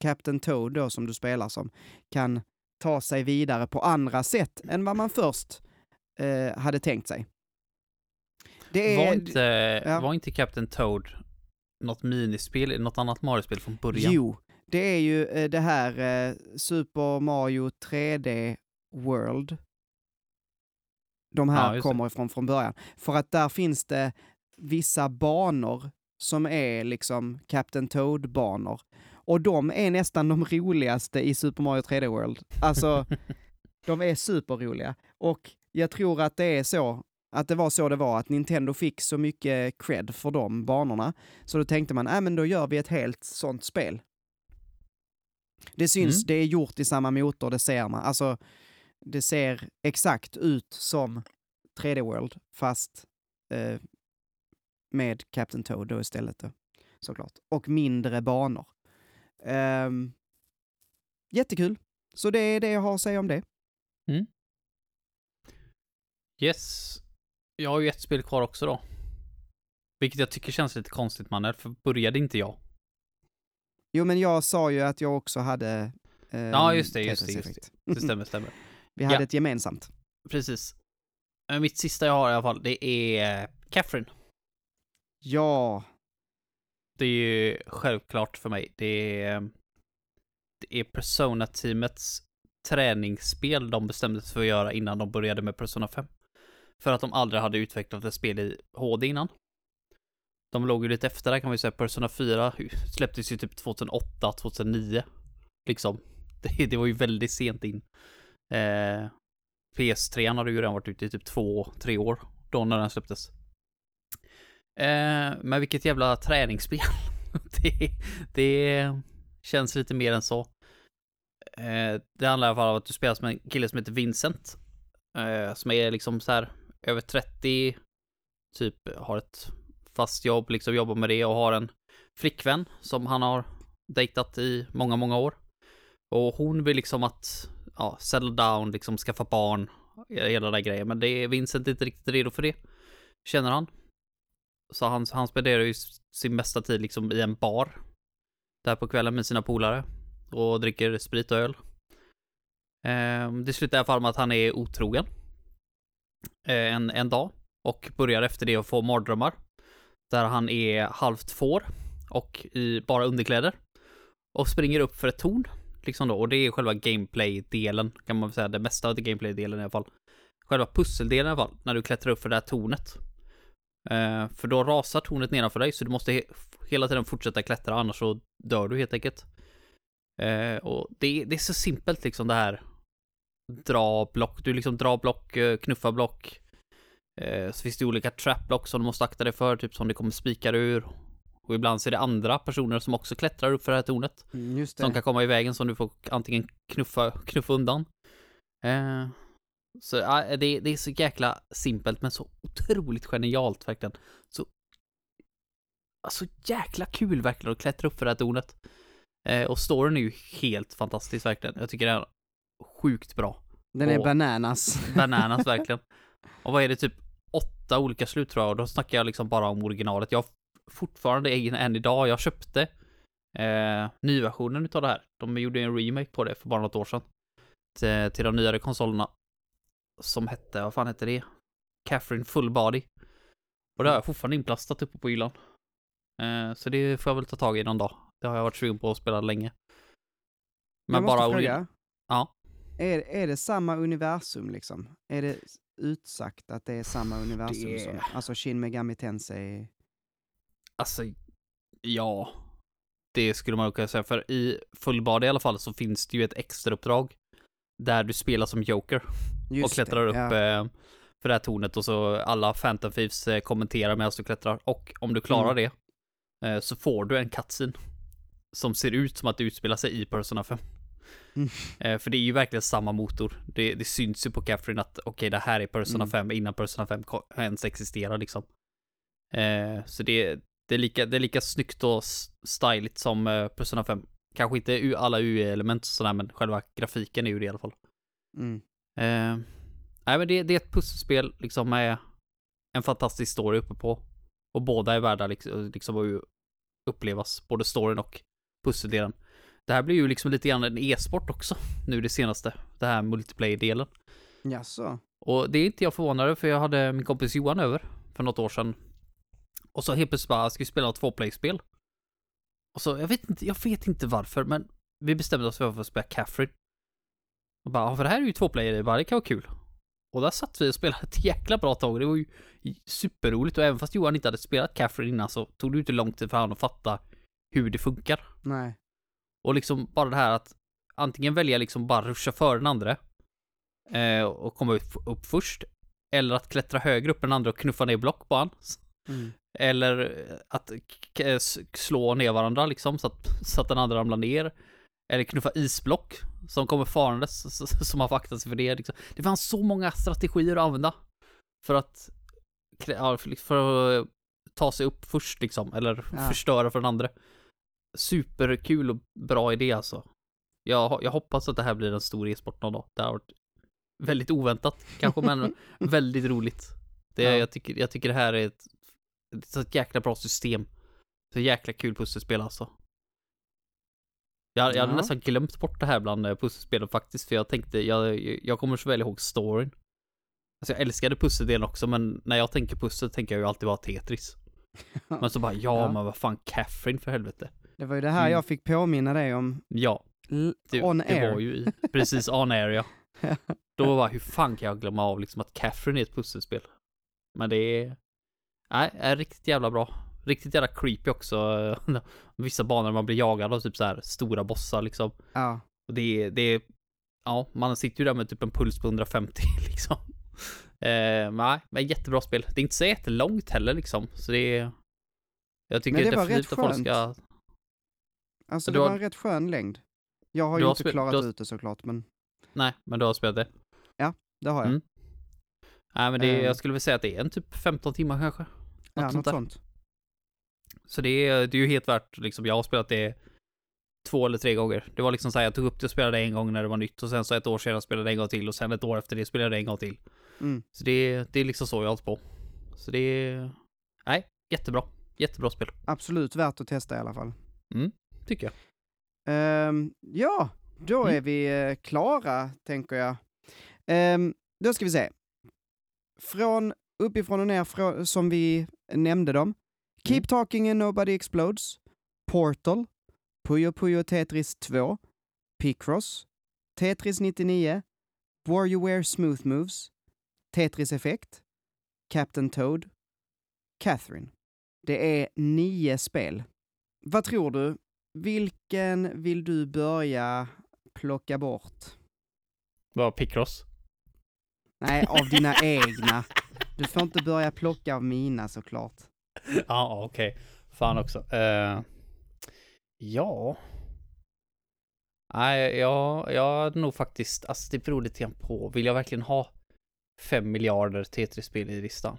Captain Toad då som du spelar som kan ta sig vidare på andra sätt än vad man först eh, hade tänkt sig. Det är... Var inte, ja. var inte Captain Toad något minispel något annat Mario-spel från början? Jo, det är ju eh, det här eh, Super Mario 3D World. De Ja, här det. kommer ifrån från början. För att där finns det vissa banor som är liksom Captain Toad-banor. Och de är nästan de roligaste i Super Mario 3D World. Alltså, (laughs) de är superroliga. Och jag tror att det är så, att det var så det var, att Nintendo fick så mycket cred för de banorna. Så då tänkte man, nej men då gör vi ett helt sånt spel. Det syns, Mm. det är gjort i samma motor, det ser man. Alltså, det ser exakt ut som 3D World, fast eh, med Captain Toad då istället då, såklart. Och mindre banor. Ehm, jättekul. Så det är det jag har att säga om det. Yes. Jag har ju ett spel kvar också då. Vilket jag tycker känns lite konstigt Manel, för började inte jag? Jo, men jag sa ju att jag också hade... ehm, Ja, just det, just det, just Effect. Det stämmer, stämmer. Vi hade Ja. ett gemensamt. Precis. Eh, Mitt sista jag har i alla fall, det är eh, Catherine. Ja, Det är ju självklart för mig. Det är, det är Persona-teamets träningsspel de bestämde sig för att göra innan de började med Persona 5. För att de aldrig hade utvecklat ett spel i HD innan. De låg ju lite efter där kan vi säga. Persona 4 släpptes ju typ 2008, 2009. Liksom. (laughs) Det, det var ju väldigt sent in. Eh, PS3 hade ju redan varit ute i typ två, tre år då när den släpptes. Eh, men vilket jävla träningsspel. (laughs) det, det känns lite mer än så. Eh, det handlar i alla fall om att du spelar som en kille som heter Vincent. Eh, som är liksom så här över 30, typ har ett fast jobb, liksom jobbar med det och har en flickvän som han har dejtat i många, många år. Och hon vill liksom att, ja, settle down, liksom skaffa barn, eh, hela den grejen. Men det är Vincent inte riktigt redo för det, känner han. Så han, han spenderar ju sin mesta tid liksom i en bar. Där på kvällen med sina polare. Och dricker sprit och öl. Eh, det slutar i alla fall med att han är otrogen. Eh, en, en dag. Och börjar efter det att få mardrömmar. Där han är halvt får. Och i bara underkläder. Och springer upp för ett torn. Liksom då. Och det är själva gameplay-delen. Kan man väl säga. Det mesta av det gameplay-delen i alla fall. Själva pusseldelen i alla fall. När du klättrar upp för det här tornet. Eh, för då rasar tornet nedanför dig, så du måste he hela tiden fortsätta klättra, annars så dör du helt enkelt. Eh, och det, det är så simpelt liksom det här. Dra block, du liksom drar block, knuffar knuffa block. Eh, så finns det olika trap block som du måste akta dig för, typ som det kommer spikar ur. Och ibland så är det andra personer som också klättrar upp för det här tornet. Mm, Just det. Som kan komma i vägen som du får antingen knuffa, knuffa undan. Eh, så ja, det, det är så jäkla simpelt men så otroligt genialt verkligen. Så alltså jäkla kul verkligen att klättra upp för det här tornet. Eh, och storyn är ju helt fantastisk verkligen. Jag tycker det är sjukt bra. Den är bananas. Bananas (laughs) verkligen. Och vad är det, typ åtta olika slut tror jag, och då snackar jag liksom bara om originalet. Jag har fortfarande egen än idag, jag köpte eh, nyversionen utav det här. De gjorde en remake på det för bara något år sedan. Till, till de nyare konsolerna. Som hette, vad fan hette det? Catherine Full Body. Och det har jag fortfarande inplastat uppe på hyllan. Eh, så det får jag väl ta tag i någon dag. Det har jag varit sugen på att spela länge. jag måste ori- fråga. Ja. Är, är det samma universum liksom? Är det utsagt att det är samma universum Det- som, alltså Shin Megami Tensei? Alltså, ja. Det skulle man kunna säga, för i Fullbad i alla fall så finns det ju ett extra uppdrag där du spelar som Joker Just och klättrar det, upp ja. eh, för det här tornet och så alla Phantom Thieves eh, kommenterar medan du klättrar och om du klarar Mm. det eh, så får du en cutscene som ser ut som att det utspelar sig i Persona 5. Mm. (laughs) Eh, för det är ju verkligen samma motor. Det, det syns ju på Catherine att okej, det här är Persona Mm. 5 innan Persona 5 ko- ens existerar liksom. Eh, så det, det, är lika, det är lika snyggt och styligt som eh, Persona 5. Kanske inte alla UE-element och sådär, men själva grafiken är ju det i alla fall. Mm. Eh, nej, men det, det är ett pusselspel liksom med en fantastisk story uppe på. Och båda är värda liksom, liksom att upplevas, både storyn och pusseldelen. Det här blir ju liksom lite grann en e-sport också, nu det senaste. Det här multiplayer-delen. Jaså? Och det är inte jag förvånad över, för jag hade min kompis Johan över för något år sedan. Och så helt plötsligt bara, ska vi spela ett tvåplay-spel? Och så, jag vet inte, jag vet inte varför, men vi bestämde oss för att spela Catherine. Och bara, ja, för det här är ju tvåplayer, det bara, det kan vara kul. Och där satt vi och spelade ett jäkla bra tag, det var ju superroligt och även fast Johan inte hade spelat Catherine innan så tog det ju inte lång tid för honom att fatta hur det funkar. Nej. Och liksom bara det här att antingen välja liksom bara ruscha före den andra eh, och komma upp, upp först. Eller att klättra högre upp än den andra och knuffa ner block på han. Mm. Eller att k- s- slå ner varandra liksom så att, så att den andra ramlar ner. Eller knuffa isblock som kommer farandes man får akta sig för det. Liksom. Det fanns så många strategier att använda. För att, för att ta sig upp först liksom. Eller Ja. förstöra för den andra. Superkul och bra idé alltså. Jag, jag hoppas att det här blir en stor e-sport någon dag. Det har varit väldigt oväntat kanske, men (laughs) väldigt roligt. Det, Ja. jag, tycker, jag tycker det här är ett, ett så jäkla bra system. Så jäkla kul pusselspel alltså. Jag, jag hade Ja. nästan glömt bort det här bland eh, pusselspelen faktiskt, för jag tänkte, jag, jag kommer så väl ihåg storyn. Alltså jag älskade pusseldelen också, men när jag tänker pussel tänker jag ju alltid bara Tetris. (laughs) Men så bara, ja, Ja. men vad fan, Catherine för helvete. Det var ju det här Mm. jag fick påminna dig om Ja, det, on det air. var ju i, precis on air ja. (laughs) Då var hur fan kan jag glömma av liksom att Catherine är ett pusselspel? Men det är, nej, är riktigt jävla bra. Riktigt jävla creepy också. (laughs) Vissa banor man blir jagad av typ så här stora bossar liksom. Ja. Och det är, det är, ja, man sitter ju där med typ en puls på 150 (laughs) liksom. Eh, nej, men jättebra spel. Det är inte så jättelångt heller liksom, så det är, jag tycker Men det var definitivt att folk ska, Alltså det var har- en rätt skön längd. Jag har ju har inte klarat har- ut det såklart, men nej, men du har spelat det. det har jag. Mm. Nej, men det, är- Eh. jag skulle väl säga att det är en typ 15 timmar kanske. ja, sånt något sånt. Så det är, det är ju helt värt, liksom, jag har spelat det två eller tre gånger. Det var liksom så här, jag tog upp det och spelade en gång när det var nytt och sen så ett år senare spelade jag en gång till och sen ett år efter det spelade jag en gång till. Mm. Så det, det är liksom så jag har hållit på. Så det är, nej, jättebra. Jättebra spel, Absolut värt att testa i alla fall. Tycker jag. Ehm, ja, då Mm. är vi eh, klara, tänker jag. Ehm, då ska vi se. Från uppifrån och ner, som vi nämnde dem. Keep Mm. Talking and Nobody Explodes, Portal, Puyo Puyo Tetris 2, Picross, Tetris 99, WarioWare Smooth Moves, Tetris Effect, Captain Toad, Catherine. Det är nio spel. Vad tror du? Vilken vill du börja plocka bort? Vad Picross? Nej, av (laughs) dina egna. Du får inte börja plocka av mina såklart. Ja, okej. Fan också. Eh, ja. Nej, jag, jag hade nog faktiskt, alltså det beror lite grann på, vill jag verkligen ha 5 miljarder Tetris-spel i listan?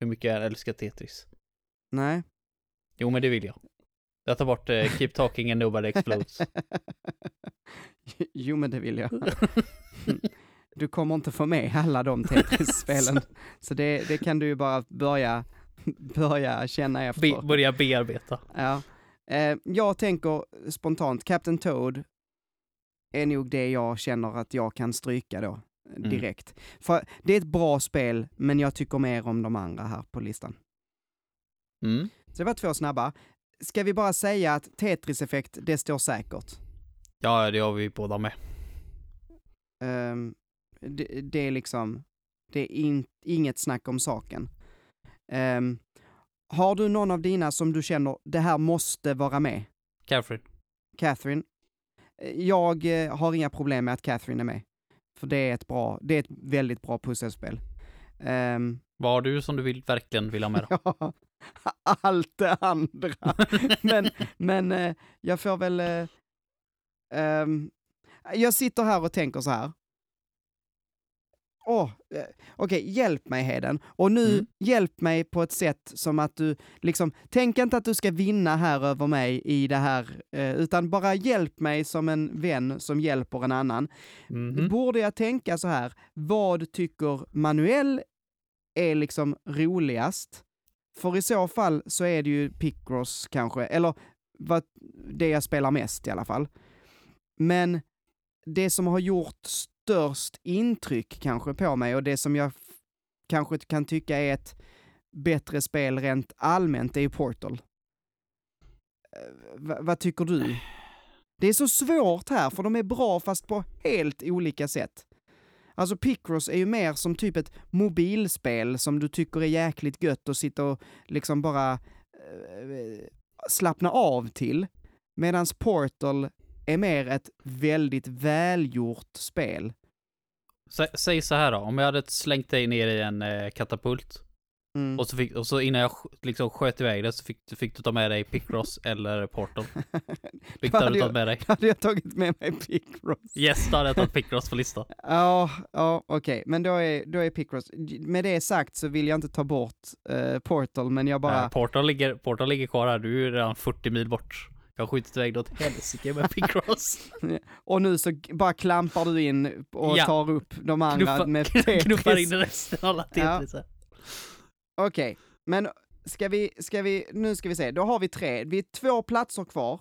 Hur mycket jag älskar Tetris? Nej. Jo, men det vill jag. Jag tar bort eh, Keep Talking and Nobody Explodes. (laughs) jo, men det vill jag. (laughs) Du kommer inte få med alla de Tetris-spelen. (laughs) Så det, det kan du ju bara börja, börja känna efter. Be, börja bearbeta. Ja. Eh, jag tänker spontant, Captain Toad är nog det jag känner att jag kan stryka då Mm. direkt. För det är ett bra spel, men jag tycker mer om de andra här på listan. Mm. Så det var två snabba. Ska vi bara säga att Tetris-effekt, det står säkert. Ja, det har vi båda med. Ehm, det, det är liksom, det är in, inget snack om saken. Ehm, har du någon av dina som du känner, det här måste vara med? Catherine. Catherine? Eh, Jag eh, har inga problem med att Catherine är med. För det är ett bra, det är ett väldigt bra pusselspel. Ehm, Vad har du som du vill, verkligen vill ha med då? (laughs) (laughs) ja, (laughs) allt det andra. (laughs) men men eh, jag får väl... ehm, jag sitter här och tänker så här. Åh, eh, okej, hjälp mig Heden. Och nu, Mm. hjälp mig på ett sätt som att du, liksom, tänk inte att du ska vinna här över mig i det här, eh, utan bara hjälp mig som en vän som hjälper en annan. Mhm. Borde jag tänka så här, vad tycker Manuel är liksom roligast? För i så fall så är det ju Picross kanske, eller vad, det jag spelar mest i alla fall. Men det som har gjort störst intryck kanske på mig och det som jag kanske kan tycka är ett bättre spel rent allmänt är ju Portal. Eh, v vad tycker du? Det är så svårt här, för de är bra fast på helt olika sätt. Alltså Picross är ju mer som typ ett mobilspel som du tycker är jäkligt gött att sitta och liksom bara eh, slappna av till. Medan Portal är mer ett väldigt välgjort spel. S säg så här då, om jag hade slängt dig ner i en eh, katapult Mm. och så, fick, och så innan jag liksom sköt iväg det så fick, fick du ta med dig Picross eller Portal. (laughs) Vilket hade du tagit med dig? hade jag tagit med mig Picross? Yes, då hade jag tagit Picross på listan. (laughs) Ja, ja okej, men då är, då är Picross, med det sagt så vill jag inte ta bort eh, Portal, men jag bara, Eh, Portal, ligger, Portal ligger kvar här, du är redan 40 mil bort. Jag har skjutit iväg dig åt helsike med (laughs) Picross. och nu så bara klampar du in och Ja. tar upp de andra Knuffa- med Tetris. Knuffar in resten av alla Ja. Okej, men ska vi, ska vi, nu ska vi se, då har vi tre, vi är två platser kvar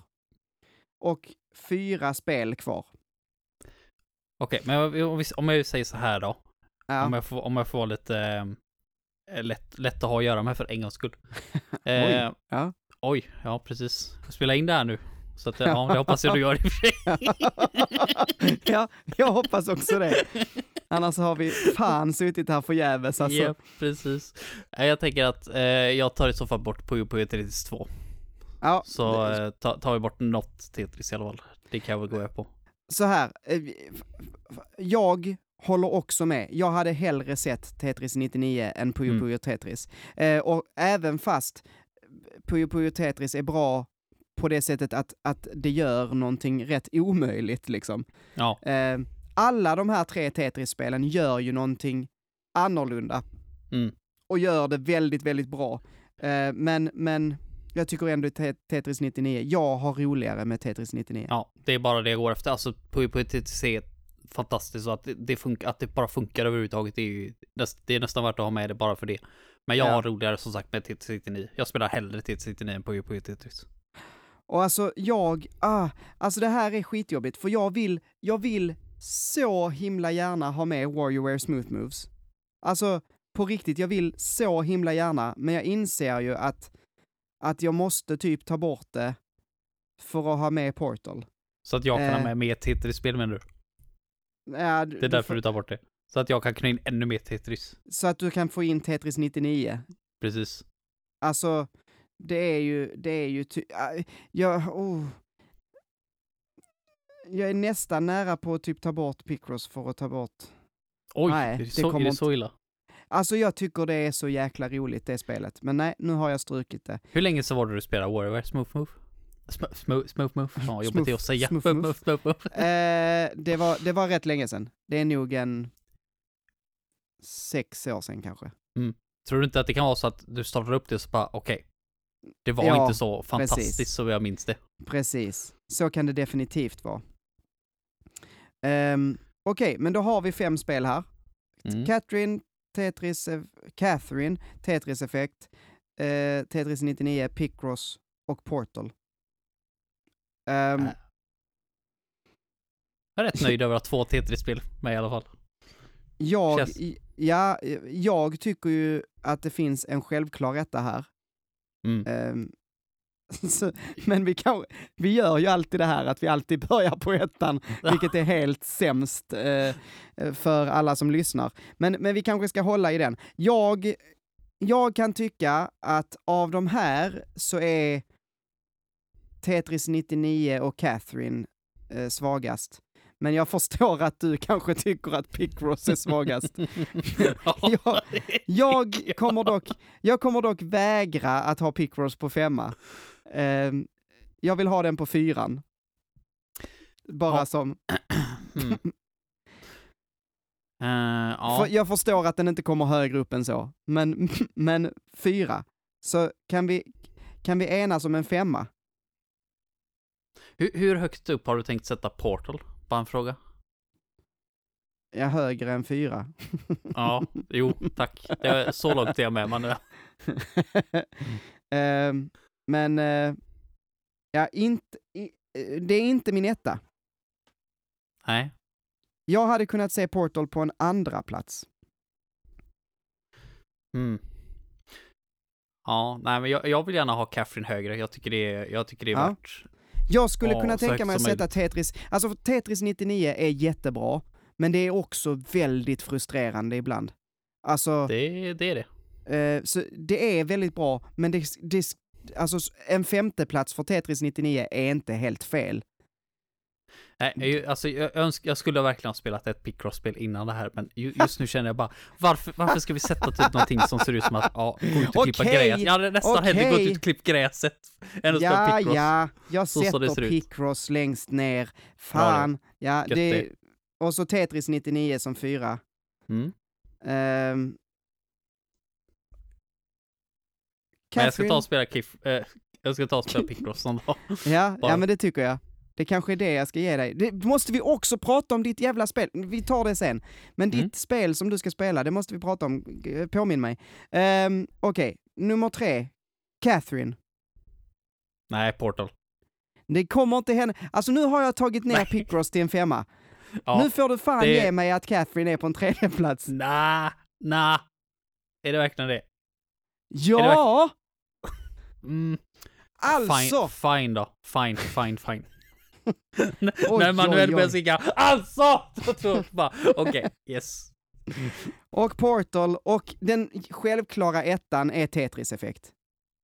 och fyra spel kvar. Okej, men om vi- om jag säger så här då. Ja. Om, jag får, om jag får lite eh, lätt, lätt att ha att göra med för en gångs skull. (laughs) Eh, Oj, ja. Oj, ja precis. Jag spelar in det här nu. Så att, ja, det hoppas jag (laughs) du gör i och för sig. ja, jag hoppas också det. (laughs) Annars har vi fan suttit här förgäves alltså. Ja, precis. Jag tänker att eh, jag tar i så fall bort Puyo Puyo Tetris 2. Ja, Så eh, ta- tar vi bort något Tetris i alla fall. Det kan jag väl gå med på. så här, eh, jag håller också med. Jag hade hellre sett Tetris 99 än Puyo Mm. Puyo Tetris. Eh, och även fast Puyo Puyo Tetris är bra på det sättet att, att det gör någonting rätt omöjligt liksom. Ja, Eh, alla de här tre Tetris-spelen gör ju någonting annorlunda mm. och gör det väldigt, väldigt bra. Eh, men, men jag tycker ändå Te- Tetris 99, jag har roligare med Tetris 99. ja, det är bara det jag går efter. Alltså Puyo Puyo Tetris är fantastiskt och att det, det funkar, att det bara funkar överhuvudtaget, det är ju det är nästan värt att ha med det bara för det. Men jag Ja. har roligare som sagt med Tetris 99. Jag spelar hellre Tetris 99 än Puyo Puyo Tetris. Och alltså jag, ah, alltså det här är skitjobbigt, för jag vill, jag vill så himla gärna ha med Warrior Smooth Moves. Alltså, på riktigt, jag vill så himla gärna, men jag inser ju att, att jag måste typ ta bort det för att ha med Portal. Så att jag kan ha Eh. med mer Tetris-spel menar du? Ja, Det är därför du tar bort det. Så att jag kan knö in ännu mer Tetris. Så att du kan få in Tetris 99. Precis. Alltså, det är ju, det är ju ty- ah, jag, oh. Jag är nästan nära på att typ ta bort Picross för att ta bort... Oj, Nej, är, det det så, är kommer det så illa? Alltså jag tycker det är så jäkla roligt det spelet. Men nej, nu har jag strukit det. Hur länge så var det du spelade Warrior? Smooth Move? Sm- Smooth, smooth Move? Ja, jobbigt Smooth- det att säga. smooth Smooth. Move, (laughs) Smooth Move. Eh, det, var, det var rätt länge sedan. Det är nog en sex år sedan kanske. Tror du inte att det kan vara så att du startar upp det och så bara, okej. det var Ja, inte så fantastiskt precis. som jag minns det. Precis. Så kan det definitivt vara. Um, Okej, men då har vi fem spel här. Mm. Catherine, Tetris, Catherine, Tetris Effect, eh, Tetris 99, Picross och Portal. Äh. Jag är rätt nöjd över att två Tetris-spel med i alla fall. jag, känns- ja, jag tycker ju att det finns en självklar rätta här. Mm. Så, (laughs) men vi, kan, vi gör ju alltid det här att vi alltid (laughs) börjar på ettan, vilket är helt sämst eh, för alla som lyssnar. Men, men vi kanske ska hålla i den. Jag, jag kan tycka att av de här så är Tetris 99 och Catherine eh, svagast. Men jag förstår att du kanske tycker att Picross är svagast. (laughs) jag, jag, kommer dock, jag kommer dock vägra att ha Picross på femma. Ehm, jag vill ha den på fyran. Bara Ja. som, (clears throat) Mm. Eh, ja. för jag förstår att den inte kommer högre upp än så, men, (laughs) men fyra. Så kan vi, kan vi enas om en femma? hur, hur högt upp har du tänkt sätta Portal? Bara en fråga. Ja, högre än fyra. Ja, jo, tack. Det är, så långt är jag med, man. (laughs) Ehm, men, eh, ja, inte, i, eh, det är inte min etta. Nej. Jag hade kunnat se Portal på en andra plats. Mm. Ja, nej men jag, jag vill gärna ha Catherine högre. Jag tycker det är, jag tycker det är Ja. värt. Jag skulle Ja, kunna tänka mig att sätta Tetris, alltså Tetris 99 är jättebra, men det är också väldigt frustrerande ibland. Alltså, Det, det är det. eh, så det är väldigt bra, men det, det, alltså en femteplats för Tetris 99 är inte helt fel. Nej, alltså jag, önsk, jag skulle verkligen ha spelat ett Picross-spel innan det här, men ju, just nu känner jag bara, varför, varför ska vi sätta typ någonting som ser ut som att, ja, gå ut och klippa Okej, gräs. Jag hade nästan hellre gått ut och klippt gräset än att spela Ja, Picross. ja, jag Så sätter. Picross längst ner. Fan, ja, det, det. och så Tetris 99 som fyra. Mm. Ehm, Men jag ska ta Catherine- och spela Kiff, eh, jag ska ta och spela Picross någon dag. Ja, ja, men det tycker jag. Det kanske är det jag ska ge dig. Det måste vi också prata om ditt jävla spel. Vi tar det sen. Men ditt Mm. spel som du ska spela, det måste vi prata om. G- Påminn mig. Um, Okej, nummer tre. Catherine. Nej, Portal. Det kommer inte hända. Alltså nu har jag tagit ner Nej. Picross till en femma. Ja. Nu får du fan det- ge mig att Catherine är på en tredje plats. Nah, nah. Är det verkligen det? Ja! Mm. Alltså! Fine, fine då. Fine, fine, fine. (laughs) Oj, När Manuel börjar skrika alltså! (laughs) Då tror jag bara, okej, yes. Och Portal, och den självklara ettan är Tetris-effekt.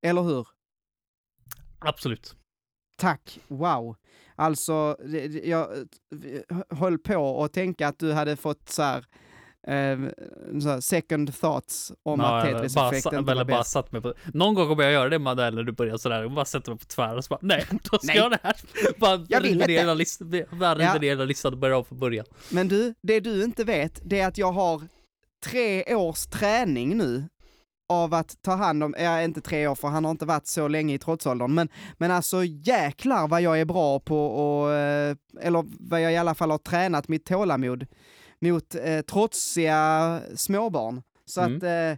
Eller hur? Absolut. Tack, wow. Alltså, jag eh, höll på att tänka att du hade fått så här, eh, second thoughts om Ja, att eller Tetris bara, Effect sa- inte var bäst. satt mig på... Någon gång kommer jag göra det Manuel när du börjar sådär, och bara sätter mig på tvären och så bara nej, då ska Nej. jag det här. Bara Jag vill inte. hela listan, river Ja. ner hela listan och börjar om från början. Men du, det du inte vet, det är att jag har tre års träning nu av att ta hand om, ja inte tre år för han har inte varit så länge i trotsåldern, men, men alltså jäklar vad jag är bra på och, eh, eller vad jag i alla fall har tränat mitt tålamod mot eh, trotsiga småbarn. Så Mm. att, eh,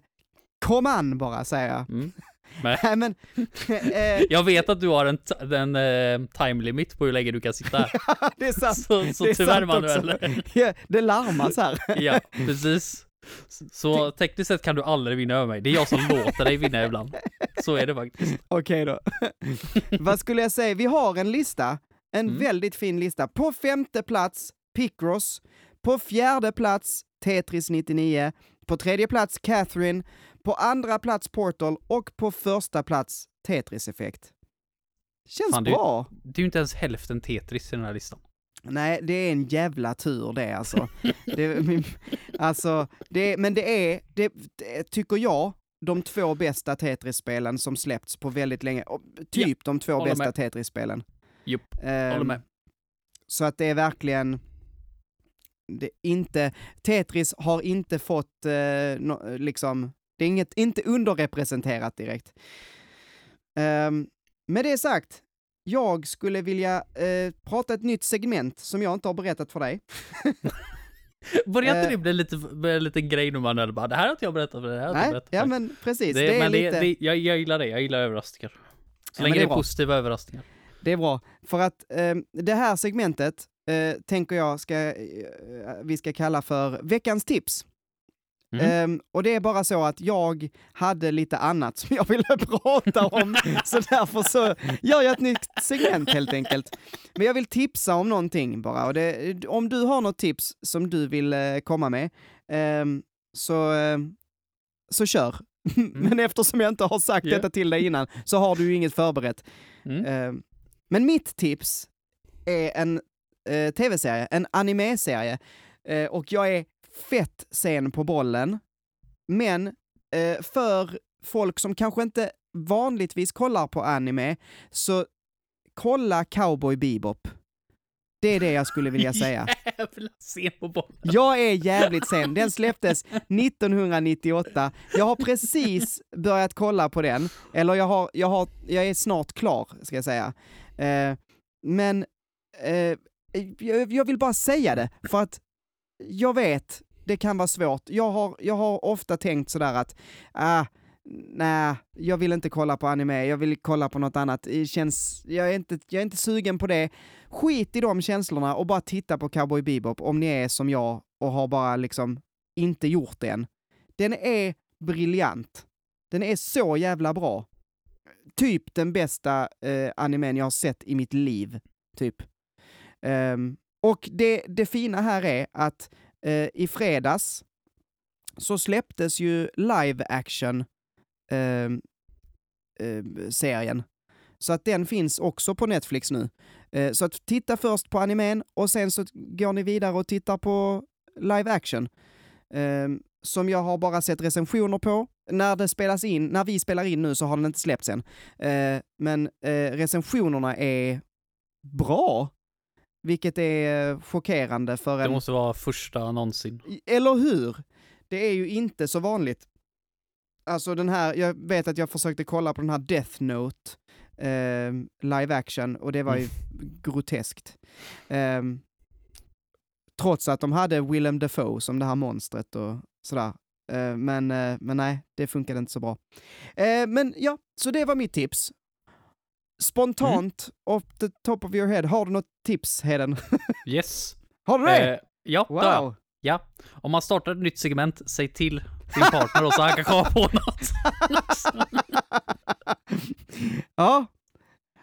kom an bara säger jag. Mm. (laughs) Nej men, (laughs) eh, Jag vet att du har en, en eh, time limit på hur länge du kan sitta (laughs) här. det är sant. Så, så det är tyvärr sant. Manuel. Ja, det larmas här. Ja, precis. Så tekniskt sett kan du aldrig vinna över mig. Det är jag som låter dig vinna ibland. Så är det faktiskt. Okej då. Vad skulle jag säga? Vi har en lista, en Mm. väldigt fin lista. På femte plats Picross, på fjärde plats Tetris 99, på tredje plats Catherine, på andra plats Portal och på första plats Tetris Effekt. Känns Fan, det- bra. Det är ju inte ens hälften Tetris i den här listan. Nej, det är en jävla tur det alltså. det, alltså det, men det är, det, det, tycker jag, de två bästa Tetris-spelen som släppts på väldigt länge. Typ ja, de två bästa Tetris-spelen. Jupp, um, håller med. Så att det är verkligen, det inte, Tetris har inte fått eh, no, liksom, det är inget, inte underrepresenterat direkt. Um, med det sagt, jag skulle vilja eh, prata ett nytt segment som jag inte har berättat för dig. (laughs) Börjar inte det bli lite, en liten grej nu man bara, det här har inte jag berättat för det här har Nej, berättat ja men precis. Det, det är men lite... det, jag, jag gillar det, jag gillar överraskningar. Så ja, länge det är, det är positiva överraskningar. Det är bra, för att eh, det här segmentet eh, tänker jag ska, eh, vi ska kalla för veckans tips. Mm. Um, och det är bara så att jag hade lite annat som jag ville (laughs) prata om, så därför så gör jag ett nytt segment helt enkelt. Men jag vill tipsa om någonting bara, och det, om du har något tips som du vill uh, komma med, um, så, uh, så kör. (laughs) Mm. Men eftersom jag inte har sagt yeah. detta till dig innan, så har du ju inget förberett. Mm. Uh, men mitt tips är en uh, tv-serie, en anime-serie, och jag är fett sen på bollen. Men eh, för folk som kanske inte vanligtvis kollar på anime, så kolla Cowboy Bebop. Det är det jag skulle vilja (laughs) säga. Jävla sen på bollen. Jag är jävligt sen. Den släpptes 1998. Jag har precis börjat kolla på den, eller jag, har, jag, har, jag är snart klar, ska jag säga. Eh, men eh, Eh, jag, jag vill bara säga det, för att jag vet, det kan vara svårt. Jag har, jag har ofta tänkt sådär att, ah, nej, jag vill inte kolla på anime, jag vill kolla på något annat. Det känns, jag, är inte, jag är inte sugen på det. Skit i de känslorna och bara titta på Cowboy Bebop om ni är som jag och har bara liksom inte gjort det än. Den är briljant. Den är så jävla bra. Typ den bästa eh, animen jag har sett i mitt liv, typ. Um, och det, det fina här är att uh, i fredags så släpptes ju live action eh, uh, serien. Så att den finns också på Netflix nu. Eh, så att titta först på animen och sen så går ni vidare och tittar på live action. Ehm, som jag har bara sett recensioner på. När det spelas in, när vi spelar in nu så har den inte släppts än. Eh, men recensionerna är bra vilket är chockerande för en... Det måste vara första någonsin. Eller hur? Det är ju inte så vanligt. Alltså den här, jag vet att jag försökte kolla på den här Death Note eh, live action och det var ju mm. groteskt. Eh, trots att de hade Willem Dafoe som det här monstret och sådär. Eh, men, eh, men nej, det funkade inte så bra. Eh, men ja, så det var mitt tips. Spontant, mm. off the top of your head, har du något tips, Heden? (laughs) yes. Har du det? Eh, ja, wow. det Ja. Om man startar ett nytt segment, säg till din partner så han kan komma på något. (laughs) ja.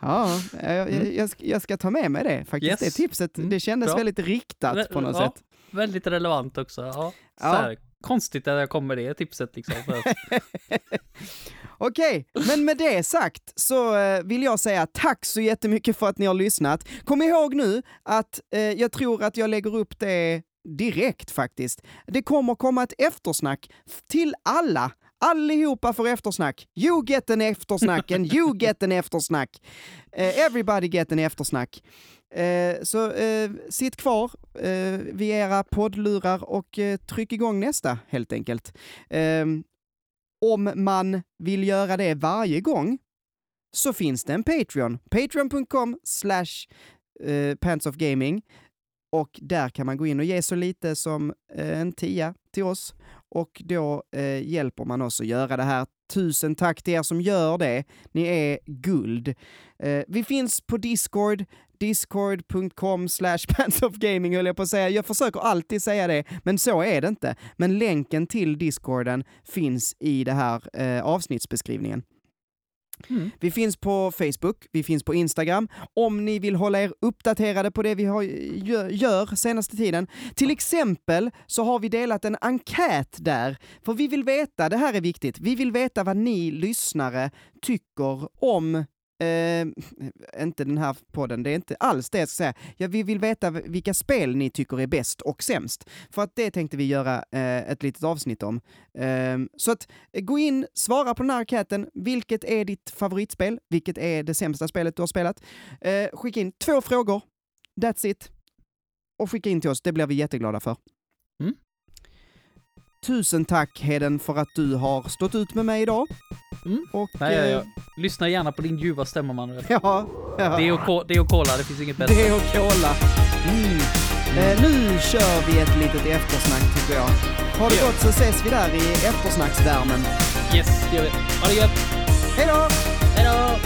Ja, jag, mm. jag, ska, jag, ska ta med mig det faktiskt. Yes. Det tipset, mm. det kändes Bra. väldigt riktat på något ja, sätt. Väldigt relevant också. Ja. Så Här, konstigt att jag kommer det tipset liksom. (laughs) Okej, men med det sagt så eh, vill jag säga tack så jättemycket för att ni har lyssnat. Kom ihåg nu att eh, jag tror att jag lägger upp det direkt faktiskt. Det kommer komma ett eftersnack till alla. Allihopa får eftersnack. You get en eftersnack and you (laughs) get en eftersnack. Uh, everybody get en eftersnack. Uh, så uh, sitt kvar uh, vid era poddlurar och tryck igång nästa helt enkelt. Om man vill göra det varje gång så finns det en Patreon. Patreon.com slash eh, pantsofgaming. Och där kan man gå in och ge så lite som eh, en tia till oss. Och då eh, hjälper man oss att göra det här. Tusen tack till er som gör det. Ni är guld. Eh, vi finns på Discord, discord.com slash (laughs) pantsofgaming höll jag på att säga. Jag försöker alltid säga det, men så är det inte. Men länken till discorden finns i det här eh, avsnittsbeskrivningen. Mm. Vi finns på Facebook, vi finns på Instagram. Om ni vill hålla er uppdaterade på det vi har, gör, gör senaste tiden. Till exempel så har vi delat en enkät där, för vi vill veta, det här är viktigt, vi vill veta vad ni lyssnare tycker om eh, (laughs) inte den här podden, det är inte alls det jag ska säga. Ja, vi vill veta vilka spel ni tycker är bäst och sämst. För att det tänkte vi göra eh, ett litet avsnitt om. Eh, så att eh, gå in, svara på den här enkäten. Vilket är ditt favoritspel? Vilket är det sämsta spelet du har spelat? Eh, skicka in två frågor. That's it. Och skicka in till oss, det blir vi jätteglada för. Mm. Tusen tack Heden för att du har stått ut med mig idag. Mm. Och, Nej, ja, eh, ja. Lyssna gärna på din ljuva stämma Manuel. (laughs) ja, ja. Det är ko- det är att kolla, det finns inget bättre. Det och cola. Mm. Eh, nu kör vi ett litet eftersnack tycker jag. Ha det Ja. gott så ses vi där i eftersnacksvärmen. Yes, det gör vi. Ha det gött! Hej då! Hejdå!